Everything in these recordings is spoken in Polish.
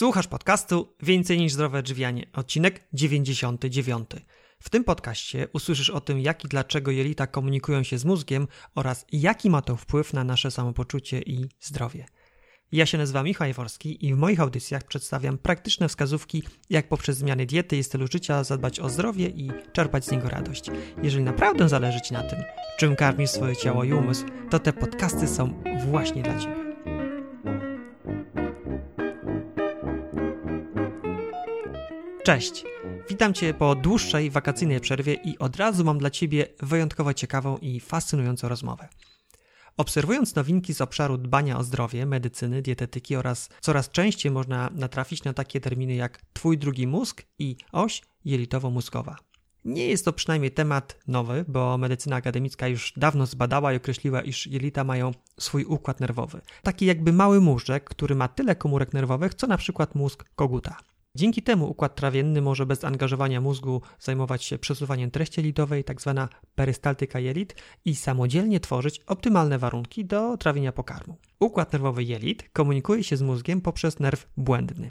Słuchasz podcastu Więcej niż zdrowe odżywianie, odcinek 99. W tym podcaście usłyszysz o tym, jak i dlaczego jelita komunikują się z mózgiem oraz jaki ma to wpływ na nasze samopoczucie i zdrowie. Ja się nazywam Michał Jaworski i w moich audycjach przedstawiam praktyczne wskazówki, jak poprzez zmiany diety i stylu życia zadbać o zdrowie i czerpać z niego radość. Jeżeli naprawdę zależy Ci na tym, czym karmisz swoje ciało i umysł, to te podcasty są właśnie dla Ciebie. Cześć! Witam Cię po dłuższej wakacyjnej przerwie i od razu mam dla Ciebie wyjątkowo ciekawą i fascynującą rozmowę. Obserwując nowinki z obszaru dbania o zdrowie, medycyny, dietetyki oraz coraz częściej można natrafić na takie terminy jak Twój drugi mózg i oś jelitowo-mózgowa. Nie jest to przynajmniej temat nowy, bo medycyna akademicka już dawno zbadała i określiła, iż jelita mają swój układ nerwowy. Taki jakby mały móżdżek, który ma tyle komórek nerwowych, co na przykład mózg koguta. Dzięki temu układ trawienny może bez angażowania mózgu zajmować się przesuwaniem treści jelitowej, tzw. Tak perystaltyka jelit, i samodzielnie tworzyć optymalne warunki do trawienia pokarmu. Układ nerwowy jelit komunikuje się z mózgiem poprzez nerw błędny.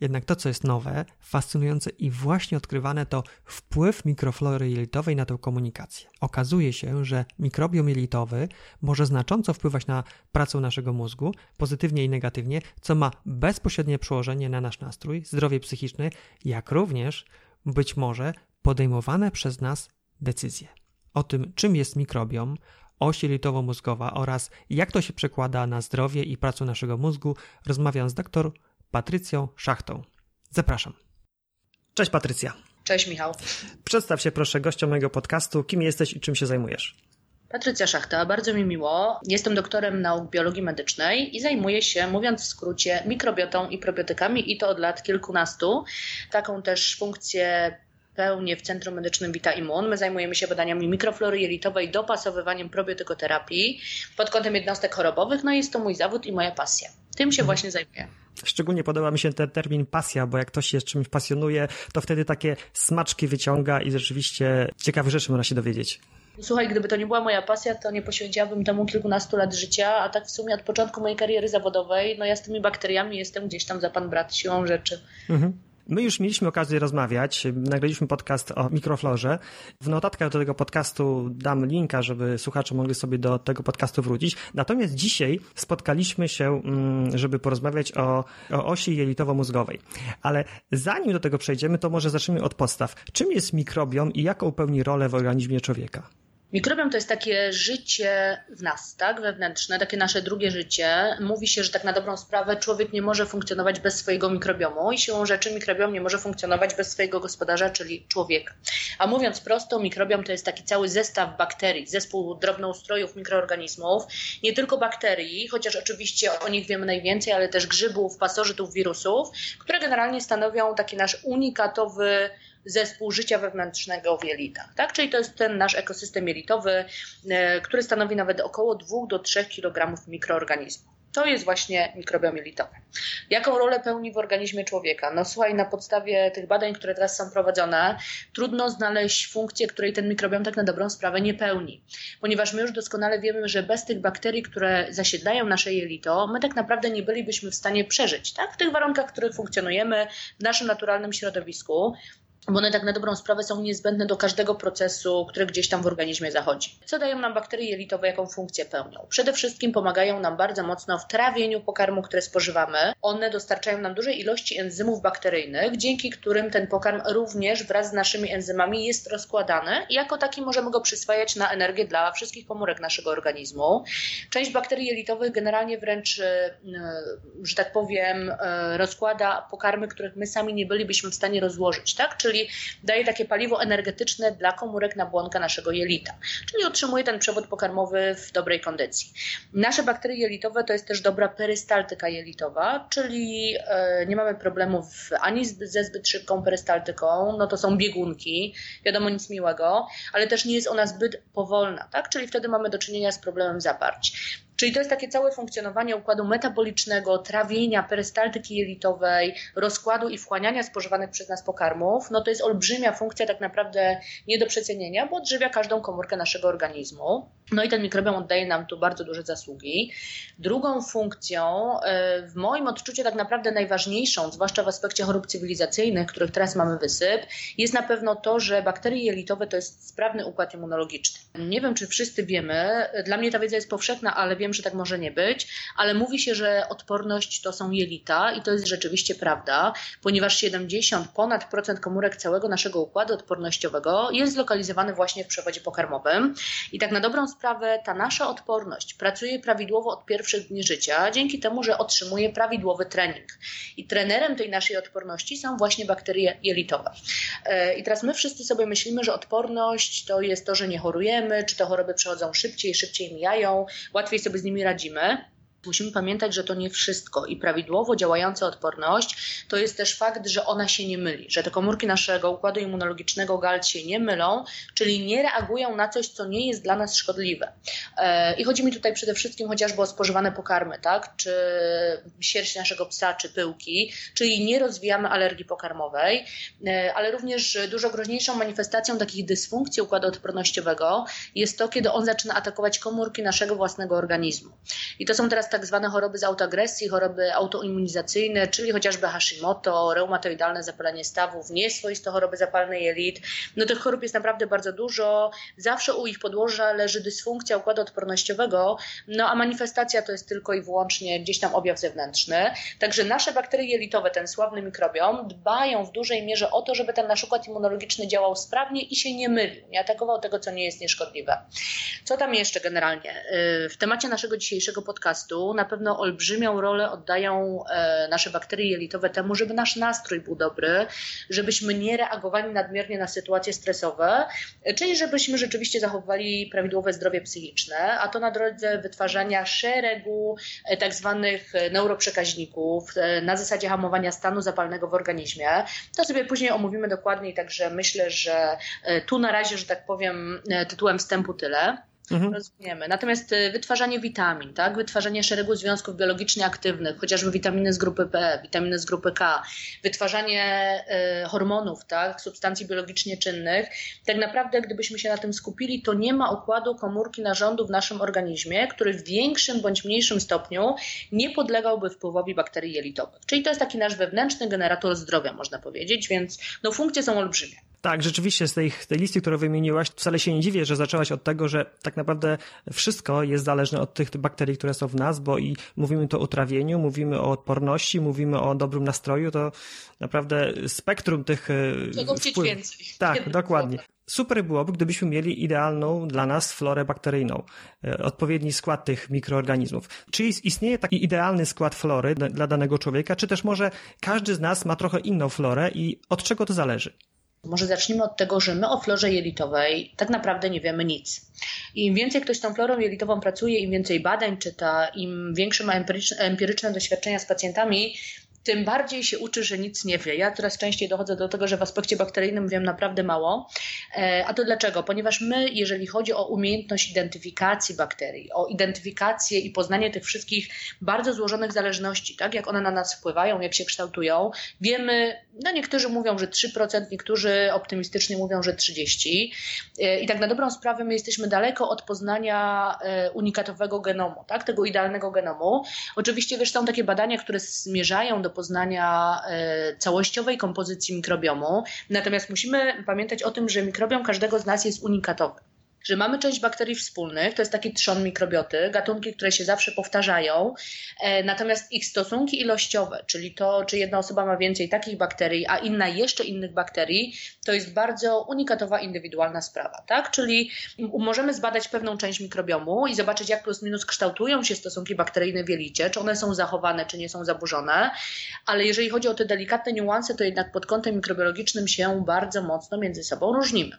Jednak to, co jest nowe, fascynujące i właśnie odkrywane, to wpływ mikroflory jelitowej na tę komunikację. Okazuje się, że mikrobiom jelitowy może znacząco wpływać na pracę naszego mózgu, pozytywnie i negatywnie, co ma bezpośrednie przełożenie na nasz nastrój, zdrowie psychiczne, jak również być może podejmowane przez nas decyzje. O tym, czym jest mikrobiom, oś jelitowo-mózgowa oraz jak to się przekłada na zdrowie i pracę naszego mózgu, rozmawiam z dr Patrycją Szachtą. Zapraszam. Cześć Patrycja. Cześć Michał. Przedstaw się proszę gościom mojego podcastu. Kim jesteś i czym się zajmujesz? Patrycja Szachta, bardzo mi miło. Jestem doktorem nauk biologii medycznej i zajmuję się, mówiąc w skrócie, mikrobiotą i probiotykami i to od lat kilkunastu. Taką też funkcję pełnię w Centrum Medycznym Vita Immun. My zajmujemy się badaniami mikroflory jelitowej, dopasowywaniem probiotykoterapii pod kątem jednostek chorobowych. No i jest to mój zawód i moja pasja. Tym się mhm. właśnie zajmuję. Szczególnie podoba mi się ten termin pasja, bo jak ktoś się czymś pasjonuje, to wtedy takie smaczki wyciąga i rzeczywiście ciekawe rzeczy można się dowiedzieć. Słuchaj, gdyby to nie była moja pasja, to nie poświęciłabym temu kilkunastu lat życia, a tak w sumie od początku mojej kariery zawodowej, no ja z tymi bakteriami jestem gdzieś tam za pan brat siłą rzeczy. Mhm. My już mieliśmy okazję rozmawiać, nagraliśmy podcast o mikroflorze. W notatkach do tego podcastu dam linka, żeby słuchacze mogli sobie do tego podcastu wrócić. Natomiast dzisiaj spotkaliśmy się, mm, żeby porozmawiać o, o osi jelitowo-mózgowej. Ale zanim do tego przejdziemy, to może zacznijmy od podstaw. Czym jest mikrobiom i jaką pełni rolę w organizmie człowieka? Mikrobiom to jest takie życie w nas, tak, wewnętrzne, takie nasze drugie życie. Mówi się, że tak na dobrą sprawę człowiek nie może funkcjonować bez swojego mikrobiomu i siłą rzeczy mikrobiom nie może funkcjonować bez swojego gospodarza, czyli człowieka. A mówiąc prosto, mikrobiom to jest taki cały zestaw bakterii, zespół drobnoustrojów mikroorganizmów, nie tylko bakterii, chociaż oczywiście o nich wiemy najwięcej, ale też grzybów, pasożytów, wirusów, które generalnie stanowią taki nasz unikatowy zespół życia wewnętrznego w jelitach. Tak? Czyli to jest ten nasz ekosystem jelitowy, e, który stanowi nawet około 2 do 3 kg mikroorganizmów. To jest właśnie mikrobiom jelitowy. Jaką rolę pełni w organizmie człowieka? No słuchaj, na podstawie tych badań, które teraz są prowadzone, trudno znaleźć funkcję, której ten mikrobiom tak na dobrą sprawę nie pełni. Ponieważ my już doskonale wiemy, że bez tych bakterii, które zasiedlają nasze jelito, my tak naprawdę nie bylibyśmy w stanie przeżyć. Tak? W tych warunkach, w których funkcjonujemy, w naszym naturalnym środowisku, bo one tak na dobrą sprawę są niezbędne do każdego procesu, który gdzieś tam w organizmie zachodzi. Co dają nam bakterie jelitowe, jaką funkcję pełnią? Przede wszystkim pomagają nam bardzo mocno w trawieniu pokarmu, które spożywamy. One dostarczają nam dużej ilości enzymów bakteryjnych, dzięki którym ten pokarm również wraz z naszymi enzymami jest rozkładany i jako taki możemy go przyswajać na energię dla wszystkich komórek naszego organizmu. Część bakterii jelitowych generalnie wręcz, e, że tak powiem, e, rozkłada pokarmy, których my sami nie bylibyśmy w stanie rozłożyć, tak? Czyli czyli daje takie paliwo energetyczne dla komórek nabłonka naszego jelita, czyli utrzymuje ten przewód pokarmowy w dobrej kondycji. Nasze bakterie jelitowe to jest też dobra perystaltyka jelitowa, czyli e, nie mamy problemów ani ze zbyt szybką perystaltyką, no to są biegunki, wiadomo nic miłego, ale też nie jest ona zbyt powolna, tak? czyli wtedy mamy do czynienia z problemem zaparć. Czyli to jest takie całe funkcjonowanie układu metabolicznego, trawienia, perystaltyki jelitowej, rozkładu i wchłaniania spożywanych przez nas pokarmów. No to jest olbrzymia funkcja tak naprawdę nie do przecenienia, bo odżywia każdą komórkę naszego organizmu. No i ten mikrobiom oddaje nam tu bardzo duże zasługi. Drugą funkcją, e, w moim odczuciu tak naprawdę najważniejszą, zwłaszcza w aspekcie chorób cywilizacyjnych, których teraz mamy wysyp, jest na pewno to, że bakterie jelitowe to jest sprawny układ immunologiczny. Nie wiem, czy wszyscy wiemy, dla mnie ta wiedza jest powszechna, ale wiem, że tak może nie być, ale mówi się, że odporność to są jelita i to jest rzeczywiście prawda, ponieważ 70 ponad procent komórek całego naszego układu odpornościowego jest zlokalizowany właśnie w przewodzie pokarmowym i tak na dobrą sprawę ta nasza odporność pracuje prawidłowo od pierwszych dni życia, dzięki temu, że otrzymuje prawidłowy trening. I trenerem tej naszej odporności są właśnie bakterie jelitowe. E, I teraz my wszyscy sobie myślimy, że odporność to jest to, że nie chorujemy, czy te choroby przechodzą szybciej, szybciej mijają, łatwiej sobie z nimi radzimy. Musimy pamiętać, że to nie wszystko i prawidłowo działająca odporność to jest też fakt, że ona się nie myli, że te komórki naszego układu immunologicznego GALT się nie mylą, czyli nie reagują na coś, co nie jest dla nas szkodliwe. E, I chodzi mi tutaj przede wszystkim chociażby o spożywane pokarmy, tak? czy sierść naszego psa, czy pyłki, czyli nie rozwijamy alergii pokarmowej, e, ale również dużo groźniejszą manifestacją takich dysfunkcji układu odpornościowego jest to, kiedy on zaczyna atakować komórki naszego własnego organizmu. I to są teraz tak zwane choroby z autoagresji, choroby autoimmunizacyjne, czyli chociażby Hashimoto, reumatoidalne zapalenie stawów, nieswoiste choroby zapalne jelit. No tych chorób jest naprawdę bardzo dużo. Zawsze u ich podłoża leży dysfunkcja układu odpornościowego, no a manifestacja to jest tylko i wyłącznie gdzieś tam objaw zewnętrzny. Także nasze bakterie jelitowe, ten sławny mikrobiom, dbają w dużej mierze o to, żeby ten nasz układ immunologiczny działał sprawnie i się nie mylił, nie atakował tego, co nie jest nieszkodliwe. Co tam jeszcze generalnie? Y, w temacie naszego dzisiejszego podcastu na pewno olbrzymią rolę oddają e, nasze bakterie jelitowe temu, żeby nasz nastrój był dobry, żebyśmy nie reagowali nadmiernie na sytuacje stresowe, czyli żebyśmy rzeczywiście zachowywali prawidłowe zdrowie psychiczne, a to na drodze wytwarzania szeregu e, tak zwanych neuroprzekaźników e, na zasadzie hamowania stanu zapalnego w organizmie. To sobie później omówimy dokładniej, także myślę, że tu na razie, że tak powiem, tytułem wstępu tyle. Mhm. Rozumiemy. Natomiast y, wytwarzanie witamin, tak? wytwarzanie szeregu związków biologicznie aktywnych, chociażby witaminy z grupy P, witaminy z grupy K, wytwarzanie y, hormonów, tak? substancji biologicznie czynnych, tak naprawdę gdybyśmy się na tym skupili, to nie ma układu komórki narządu w naszym organizmie, który w większym bądź mniejszym stopniu nie podlegałby wpływowi bakterii jelitowych. Czyli to jest taki nasz wewnętrzny generator zdrowia, można powiedzieć, więc no, funkcje są olbrzymie. Tak, rzeczywiście z tej, tej listy, którą wymieniłaś, wcale się nie dziwię, że zaczęłaś od tego, że tak naprawdę wszystko jest zależne od tych bakterii, które są w nas, bo i mówimy tu o trawieniu, mówimy o odporności, mówimy o dobrym nastroju, to naprawdę spektrum tych... Czego chcieć więcej. Tak, dokładnie. Super byłoby, gdybyśmy mieli idealną dla nas florę bakteryjną, e, odpowiedni skład tych mikroorganizmów. Czy istnieje taki idealny skład flory dla danego człowieka, czy też może każdy z nas ma trochę inną florę i od czego to zależy? Może zacznijmy od tego, że my o florze jelitowej tak naprawdę nie wiemy nic. Im więcej ktoś z tą florą jelitową pracuje, im więcej badań czyta, im większe ma empiryczne, empiryczne doświadczenia z pacjentami, tym bardziej się uczy, że nic nie wie. Ja coraz częściej dochodzę do tego, że w aspekcie bakteryjnym wiem naprawdę mało. E, a to dlaczego? Ponieważ my, jeżeli chodzi o umiejętność identyfikacji bakterii, o identyfikację i poznanie tych wszystkich bardzo złożonych zależności, tak jak one na nas wpływają, jak się kształtują, wiemy, no niektórzy mówią, że 3%, niektórzy optymistycznie mówią, że 30%. E, I tak na dobrą sprawę my jesteśmy daleko od poznania e, unikatowego genomu, tak? tego idealnego genomu. Oczywiście wiesz, są takie badania, które zmierzają do do poznania e, całościowej kompozycji mikrobiomu. Natomiast musimy pamiętać o tym, że mikrobiom każdego z nas jest unikatowy że mamy część bakterii wspólnych, to jest taki trzon mikrobioty, gatunki, które się zawsze powtarzają, e, natomiast ich stosunki ilościowe, czyli to, czy jedna osoba ma więcej takich bakterii, a inna jeszcze innych bakterii, to jest bardzo unikatowa, indywidualna sprawa, tak? Czyli możemy zbadać pewną część mikrobiomu i zobaczyć, jak plus minus kształtują się stosunki bakteryjne w jelicie, czy one są zachowane, czy nie są zaburzone, ale jeżeli chodzi o te delikatne niuanse, to jednak pod kątem mikrobiologicznym się bardzo mocno między sobą różnimy.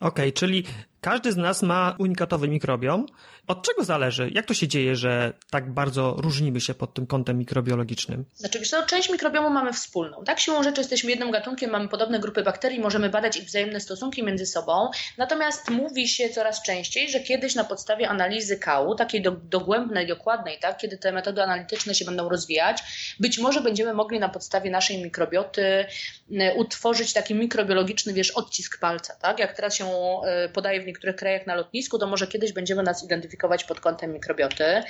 Okej, okay, czyli każdy z nas ma unikatowy mikrobiom. Od czego zależy? Jak to się dzieje, że tak bardzo różnimy się pod tym kątem mikrobiologicznym? Znaczy, wiesz, no, część mikrobiomu mamy wspólną. Tak, siłą rzeczy jesteśmy jednym gatunkiem, mamy podobne grupy bakterii, możemy badać ich wzajemne stosunki między sobą. Natomiast mówi się coraz częściej, że kiedyś na podstawie analizy kału, takiej do, dogłębnej, dokładnej, tak, kiedy te metody analityczne się będą rozwijać, być może będziemy mogli na podstawie naszej mikrobioty utworzyć taki mikrobiologiczny, wiesz, odcisk palca, tak? Jak teraz się e, podaje w niektórych krajach na lotnisku, to może kiedyś będziemy nas identyfikować pod kątem mikrobioty.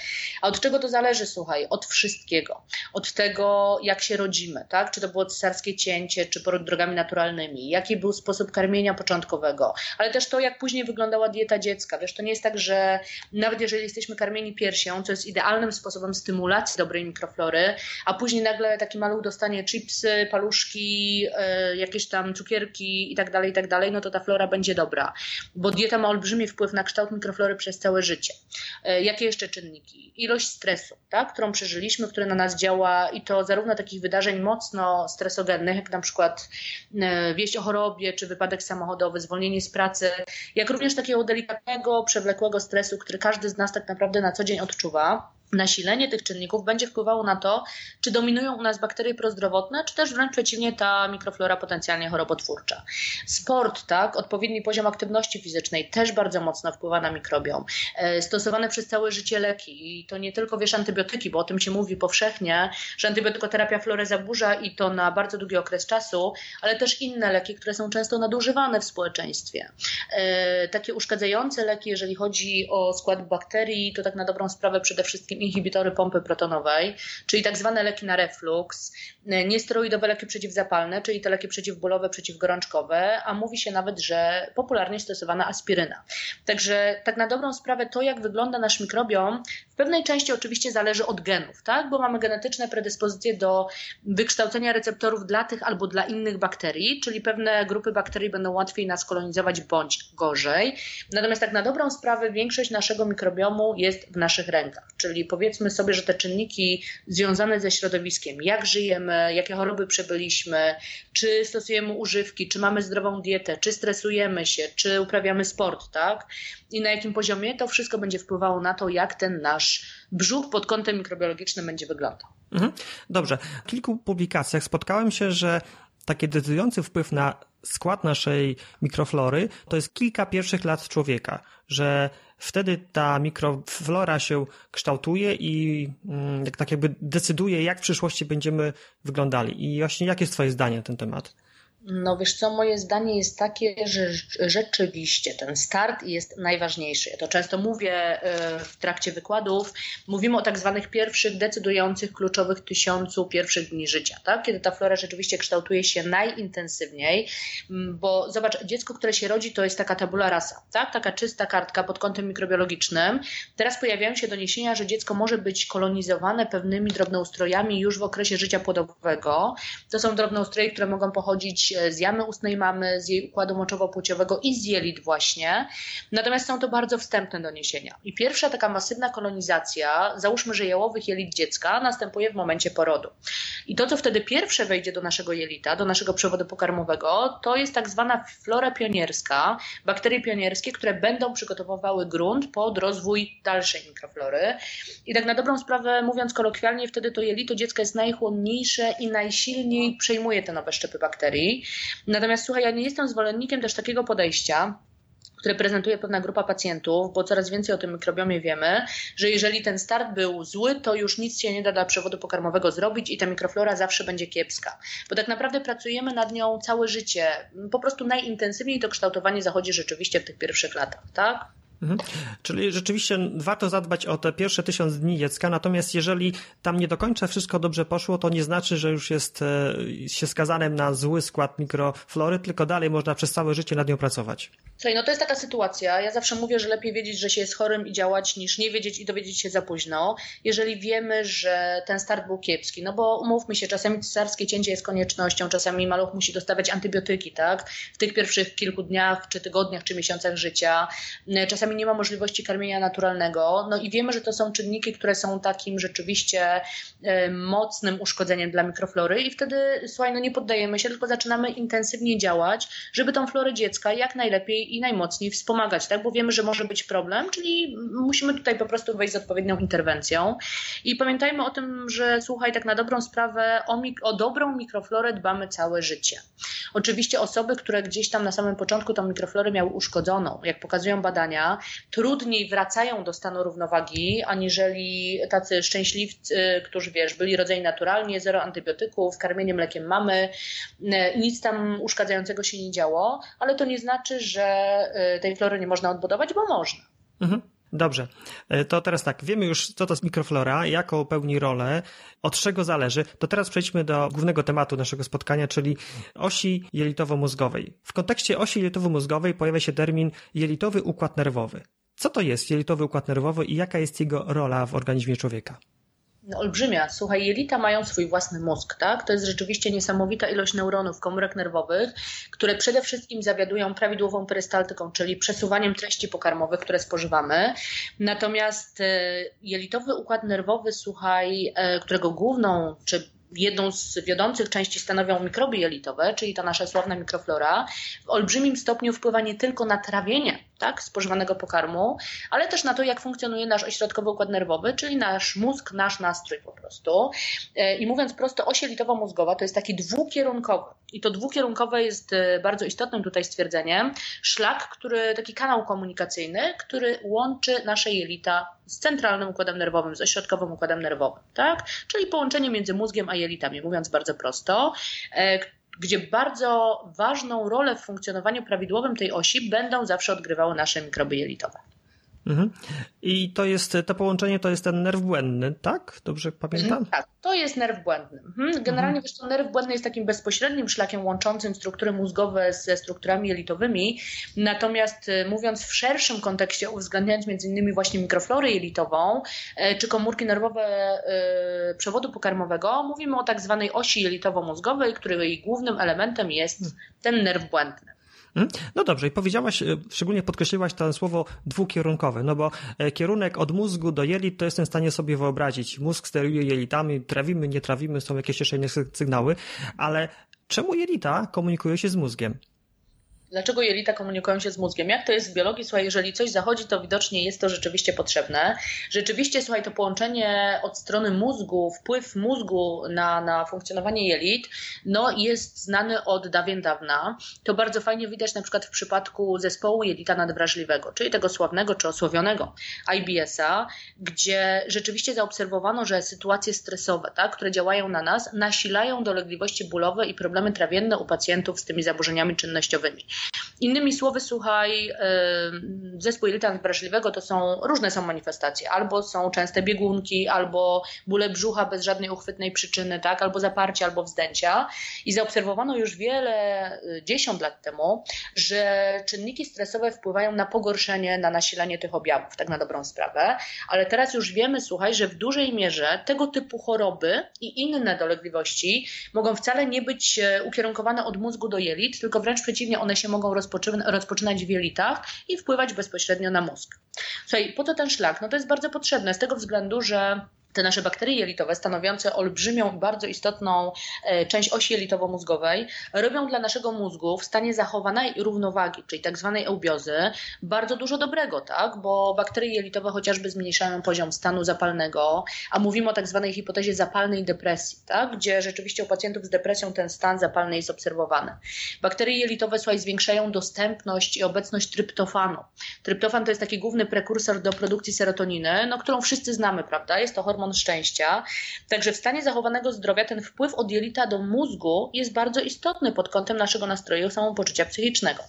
A od czego to zależy, słuchaj? Od wszystkiego. Od tego, jak się rodzimy, tak? Czy to było cesarskie cięcie, czy poród drogami naturalnymi, jaki był sposób karmienia początkowego, ale też to, jak później wyglądała dieta dziecka. Wiesz, to nie jest tak, że nawet jeżeli jesteśmy karmieni piersią, co jest idealnym sposobem stymulacji dobrej mikroflory, a później nagle taki maluch dostanie chipsy, paluszki, yy, jakieś tam cukierki i tak dalej, i tak dalej, no to ta flora będzie dobra, bo dieta ma olbrzymi wpływ na kształt mikroflory przez całe życie. E, jakie jeszcze czynniki? Ilość stresu, tak, którą przeżyliśmy, które na nas działa i to zarówno takich wydarzeń mocno stresogennych, jak na przykład e, wieść o chorobie, czy wypadek samochodowy, zwolnienie z pracy, jak również takiego delikatnego, przewlekłego stresu, który każdy z nas tak naprawdę na co dzień odczuwa nasilenie tych czynników będzie wpływało na to, czy dominują u nas bakterie prozdrowotne, czy też wręcz przeciwnie ta mikroflora potencjalnie chorobotwórcza. Sport, tak, odpowiedni poziom aktywności fizycznej też bardzo mocno wpływa na mikrobiom. E, stosowane przez całe życie leki i to nie tylko wiesz antybiotyki, bo o tym się mówi powszechnie, że antybiotykoterapia florę zaburza i to na bardzo długi okres czasu, ale też inne leki, które są często nadużywane w społeczeństwie. E, takie uszkadzające leki, jeżeli chodzi o skład bakterii, to tak na dobrą sprawę przede wszystkim inhibitory pompy protonowej, czyli tak zwane leki na reflux, niesteroidowe leki przeciwzapalne, czyli te leki przeciwbólowe, przeciwgorączkowe, a mówi się nawet, że popularnie stosowana aspiryna. Także tak na dobrą sprawę to, jak wygląda nasz mikrobiom, w pewnej części oczywiście zależy od genów, tak? bo mamy genetyczne predyspozycje do wykształcenia receptorów dla tych albo dla innych bakterii, czyli pewne grupy bakterii będą łatwiej nas kolonizować bądź gorzej. Natomiast tak na dobrą sprawę większość naszego mikrobiomu jest w naszych rękach, czyli powiedzmy sobie, że te czynniki związane ze środowiskiem, jak żyjemy, jakie choroby przebyliśmy, czy stosujemy używki, czy mamy zdrową dietę, czy stresujemy się, czy uprawiamy sport, tak? I na jakim poziomie to wszystko będzie wpływało na to, jak ten nasz brzuch pod kątem mikrobiologicznym będzie wyglądał. Mhm. Dobrze. W kilku publikacjach spotkałem się, że taki decydujący wpływ na skład naszej mikroflory to jest kilka pierwszych lat człowieka, że wtedy ta mikroflora się kształtuje i mm, tak jakby decyduje, jak w przyszłości będziemy wyglądali. I właśnie jakie jest Twoje zdanie na ten temat? No wiesz co, moje zdanie jest takie, że rzeczywiście ten start jest najważniejszy. Ja to często mówię e, w trakcie wykładów. Mówimy o tak zwanych pierwszych, decydujących, kluczowych tysiącu pierwszych dni życia, tak? kiedy ta flora rzeczywiście kształtuje się najintensywniej, bo zobacz, dziecko, które się rodzi, to jest taka tabula rasa, tak? taka czysta kartka pod kątem mikrobiologicznym. Teraz pojawiają się doniesienia, że dziecko może być kolonizowane pewnymi drobnoustrojami już w okresie życia płodowego. To są drobnoustroje, które mogą pochodzić z jamy ustnej mamy, z jej układu moczowo-płciowego i z jelit właśnie. Natomiast są to bardzo wstępne doniesienia. I pierwsza taka masywna kolonizacja, załóżmy, że jałowych jelit dziecka, następuje w momencie porodu. I to, co wtedy pierwsze wejdzie do naszego jelita, do naszego przewodu pokarmowego, to jest tak zwana flora pionierska, bakterie pionierskie, które będą przygotowywały grunt pod rozwój dalszej mikroflory. I tak na dobrą sprawę, mówiąc kolokwialnie, wtedy to jelito dziecka jest najchłonniejsze i najsilniej przejmuje te nowe szczepy bakterii. Natomiast słuchaj, ja nie jestem zwolennikiem też takiego podejścia, które prezentuje pewna grupa pacjentów, bo coraz więcej o tym mikrobiomie wiemy, że jeżeli ten start był zły, to już nic się nie da dla przewodu pokarmowego zrobić i ta mikroflora zawsze będzie kiepska. Bo tak naprawdę pracujemy nad nią całe życie. Po prostu najintensywniej to kształtowanie zachodzi rzeczywiście w tych pierwszych latach, tak? Mhm. Czyli rzeczywiście warto zadbać o te pierwsze tysiąc dni dziecka, natomiast jeżeli tam nie do końca wszystko dobrze poszło, to nie znaczy, że już jest e, się skazanym na zły skład mikroflory, tylko dalej można przez całe życie nad nią pracować. Słuchaj, no to jest taka sytuacja. Ja zawsze mówię, że lepiej wiedzieć, że się jest chorym i działać, niż nie wiedzieć i dowiedzieć się za późno. Jeżeli wiemy, że ten start był kiepski, no bo umówmy się, czasami cesarskie cięcie jest koniecznością, czasami maluch musi dostawać antybiotyki, tak? W tych pierwszych kilku dniach, czy tygodniach, czy miesiącach życia. Czasami nie ma możliwości karmienia naturalnego. No i wiemy, że to są czynniki, które są takim rzeczywiście e, mocnym uszkodzeniem dla mikroflory i wtedy, słuchaj, no nie poddajemy się, tylko zaczynamy intensywnie działać, żeby tą florę dziecka jak najlepiej i najmocniej wspomagać, tak? Bo wiemy, że może być problem, czyli musimy tutaj po prostu wejść z odpowiednią interwencją. I pamiętajmy o tym, że słuchaj, tak na dobrą sprawę o, mik- o dobrą mikroflorę dbamy całe życie. Oczywiście osoby, które gdzieś tam na samym początku tą mikroflorę miały uszkodzoną, jak pokazują badania, trudniej wracają do stanu równowagi, aniżeli tacy szczęśliwcy, którzy wiesz, byli rodzeni naturalnie, zero antybiotyków, karmienie mlekiem mamy, e, nic tam uszkadzającego się nie działo, ale to nie znaczy, że e, tej flory nie można odbudować, bo można. Mhm. Dobrze, e, to teraz tak, wiemy już, co to jest mikroflora, jaką pełni rolę, od czego zależy. To teraz przejdźmy do głównego tematu naszego spotkania, czyli osi jelitowo-mózgowej. W kontekście osi jelitowo-mózgowej pojawia się termin jelitowy układ nerwowy. Co to jest jelitowy układ nerwowy i jaka jest jego rola w organizmie człowieka? No, olbrzymia. Słuchaj, jelita mają swój własny mózg, tak? To jest rzeczywiście niesamowita ilość neuronów, komórek nerwowych, które przede wszystkim zawiadują prawidłową perystaltyką, czyli przesuwaniem treści pokarmowych, które spożywamy. Natomiast e, jelitowy układ nerwowy, słuchaj, e, którego główną czy jedną z wiodących części stanowią mikroby jelitowe, czyli ta nasza sławna mikroflora, w olbrzymim stopniu wpływa nie tylko na trawienie tak, spożywanego pokarmu, ale też na to, jak funkcjonuje nasz ośrodkowy układ nerwowy, czyli nasz mózg, nasz nastrój po prostu. E, I mówiąc prosto, oś jelitowo-mózgowa to jest taki dwukierunkowy. I to dwukierunkowe jest e, bardzo istotnym tutaj stwierdzeniem. Szlak, który, taki kanał komunikacyjny, który łączy nasze jelita z centralnym układem nerwowym, z ośrodkowym układem nerwowym, tak? Czyli połączenie między mózgiem a jelitami, mówiąc bardzo prosto e, gdzie bardzo ważną rolę w funkcjonowaniu prawidłowym tej osi będą zawsze odgrywały nasze mikroby jelitowe. Mhm. I to jest, to połączenie to jest ten nerw błędny, tak? Dobrze pamiętam? Mhm, tak, to jest nerw błędny. Mhm. Generalnie mhm. wiesz, to nerw błędny jest takim bezpośrednim szlakiem łączącym struktury mózgowe ze strukturami jelitowymi. Natomiast y, mówiąc w szerszym kontekście, uwzględniając między innymi właśnie mikroflorę jelitową, y, czy komórki nerwowe y, przewodu pokarmowego, mówimy o tak zwanej osi jelitowo-mózgowej, której głównym elementem jest hmm. ten nerw błędny. Hmm? No dobrze, i powiedziałaś, e, szczególnie podkreśliłaś to słowo dwukierunkowe, no bo e, kierunek od mózgu do jelit to jestem w stanie sobie wyobrazić. Mózg steruje jelitami, trawimy, nie trawimy, są jakieś jeszcze inne sygnały, ale czemu jelita komunikują się z mózgiem? Dlaczego jelita komunikują się z mózgiem? Jak to jest w biologii? Słuchaj, jeżeli coś zachodzi, to widocznie jest to rzeczywiście potrzebne. Rzeczywiście, słuchaj, to połączenie od strony mózgu, wpływ mózgu na, na funkcjonowanie jelit, no jest znany od dawien dawna. To bardzo fajnie widać na przykład w przypadku zespołu jelita nadwrażliwego, czyli tego sławnego czy osłowionego IBS-a, gdzie rzeczywiście zaobserwowano, że sytuacje stresowe, tak, które działają na nas, nasilają dolegliwości bólowe i problemy trawienne u pacjentów z tymi zaburzeniami czynnościowymi. Innymi słowy, słuchaj, zespół jelita wrażliwego to są różne są manifestacje. Albo są częste biegunki, albo bóle brzucha bez żadnej uchwytnej przyczyny, tak? albo zaparcia, albo wzdęcia. I zaobserwowano już wiele, y, dziesiąt lat temu, że czynniki stresowe wpływają na pogorszenie, na nasilenie tych objawów, tak na dobrą sprawę. Ale teraz już wiemy, słuchaj, że w dużej mierze tego typu choroby i inne dolegliwości mogą wcale nie być e, ukierunkowane od mózgu do jelit, tylko wręcz przeciwnie, one się mogą rozpoczynać w jelitach i wpływać bezpośrednio na mózg. Słuchaj, po co ten szlak? No to jest bardzo potrzebne z tego względu, że te nasze bakterie jelitowe, stanowiące olbrzymią i bardzo istotną e, część osi jelitowo-mózgowej, robią dla naszego mózgu w stanie zachowanej równowagi, czyli tak zwanej eubiozy, bardzo dużo dobrego, tak? Bo bakterie jelitowe chociażby zmniejszają poziom stanu zapalnego, a mówimy o tak zwanej hipotezie zapalnej depresji, tak? Gdzie rzeczywiście u pacjentów z depresją ten stan zapalny jest obserwowany. Bakterie jelitowe, słuchaj, zwiększają dostępność i obecność tryptofanu. Tryptofan to jest taki główny prekursor do produkcji serotoniny, no, którą wszyscy znamy, prawda? Jest to hormon hormon szczęścia. Także w stanie zachowanego zdrowia ten wpływ od jelita do mózgu jest bardzo istotny pod kątem naszego nastroju samopoczucia psychicznego.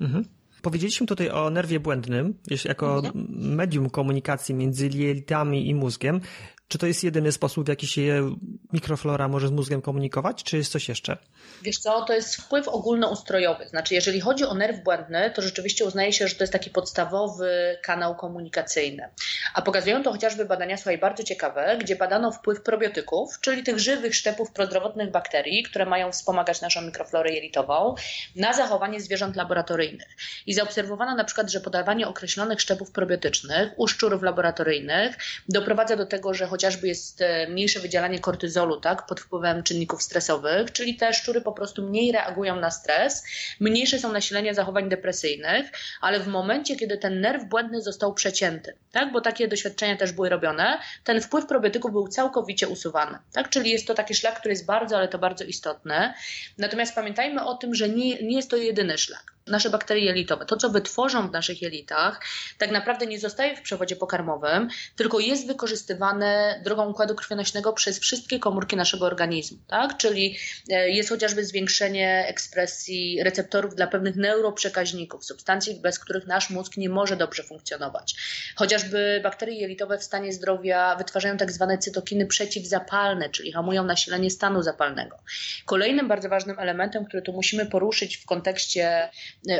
Mhm. Powiedzieliśmy tutaj o nerwie błędnym, jako mhm. medium komunikacji między jelitami i mózgiem. Czy to jest jedyny sposób, w jaki się mikroflora może z mózgiem komunikować, czy jest coś jeszcze? Wiesz co, to jest wpływ ogólnoustrojowy. Znaczy, jeżeli chodzi o nerw błędny, to rzeczywiście uznaje się, że to jest taki podstawowy kanał komunikacyjny. A pokazują to chociażby badania, słuchaj, bardzo ciekawe, gdzie badano wpływ probiotyków, czyli tych żywych szczepów prozdrowotnych bakterii, które mają wspomagać naszą mikroflorę jelitową, na zachowanie zwierząt laboratoryjnych. I zaobserwowano na przykład, że podawanie określonych szczepów probiotycznych u szczurów laboratoryjnych doprowadza do tego, że chociażby jest e, mniejsze wydzielanie kortyzolu, tak, pod wpływem czynników stresowych, czyli te szczury po prostu mniej reagują na stres, mniejsze są nasilenia zachowań depresyjnych, ale w momencie, kiedy ten nerw błędny został przecięty, tak, bo takie doświadczenia też były robione, ten wpływ probiotyków był całkowicie usuwany, tak, czyli jest to taki szlak, który jest bardzo, ale to bardzo istotny. Natomiast pamiętajmy o tym, że nie, nie jest to jedyny szlak nasze bakterie jelitowe, to co wytworzą w naszych jelitach, tak naprawdę nie zostaje w przewodzie pokarmowym, tylko jest wykorzystywane drogą układu krwionośnego przez wszystkie komórki naszego organizmu, tak? Czyli e, jest chociażby zwiększenie ekspresji receptorów dla pewnych neuroprzekaźników, substancji, bez których nasz mózg nie może dobrze funkcjonować. Chociażby bakterie jelitowe w stanie zdrowia wytwarzają tak zwane cytokiny przeciwzapalne, czyli hamują nasilenie stanu zapalnego. Kolejnym bardzo ważnym elementem, który tu musimy poruszyć w kontekście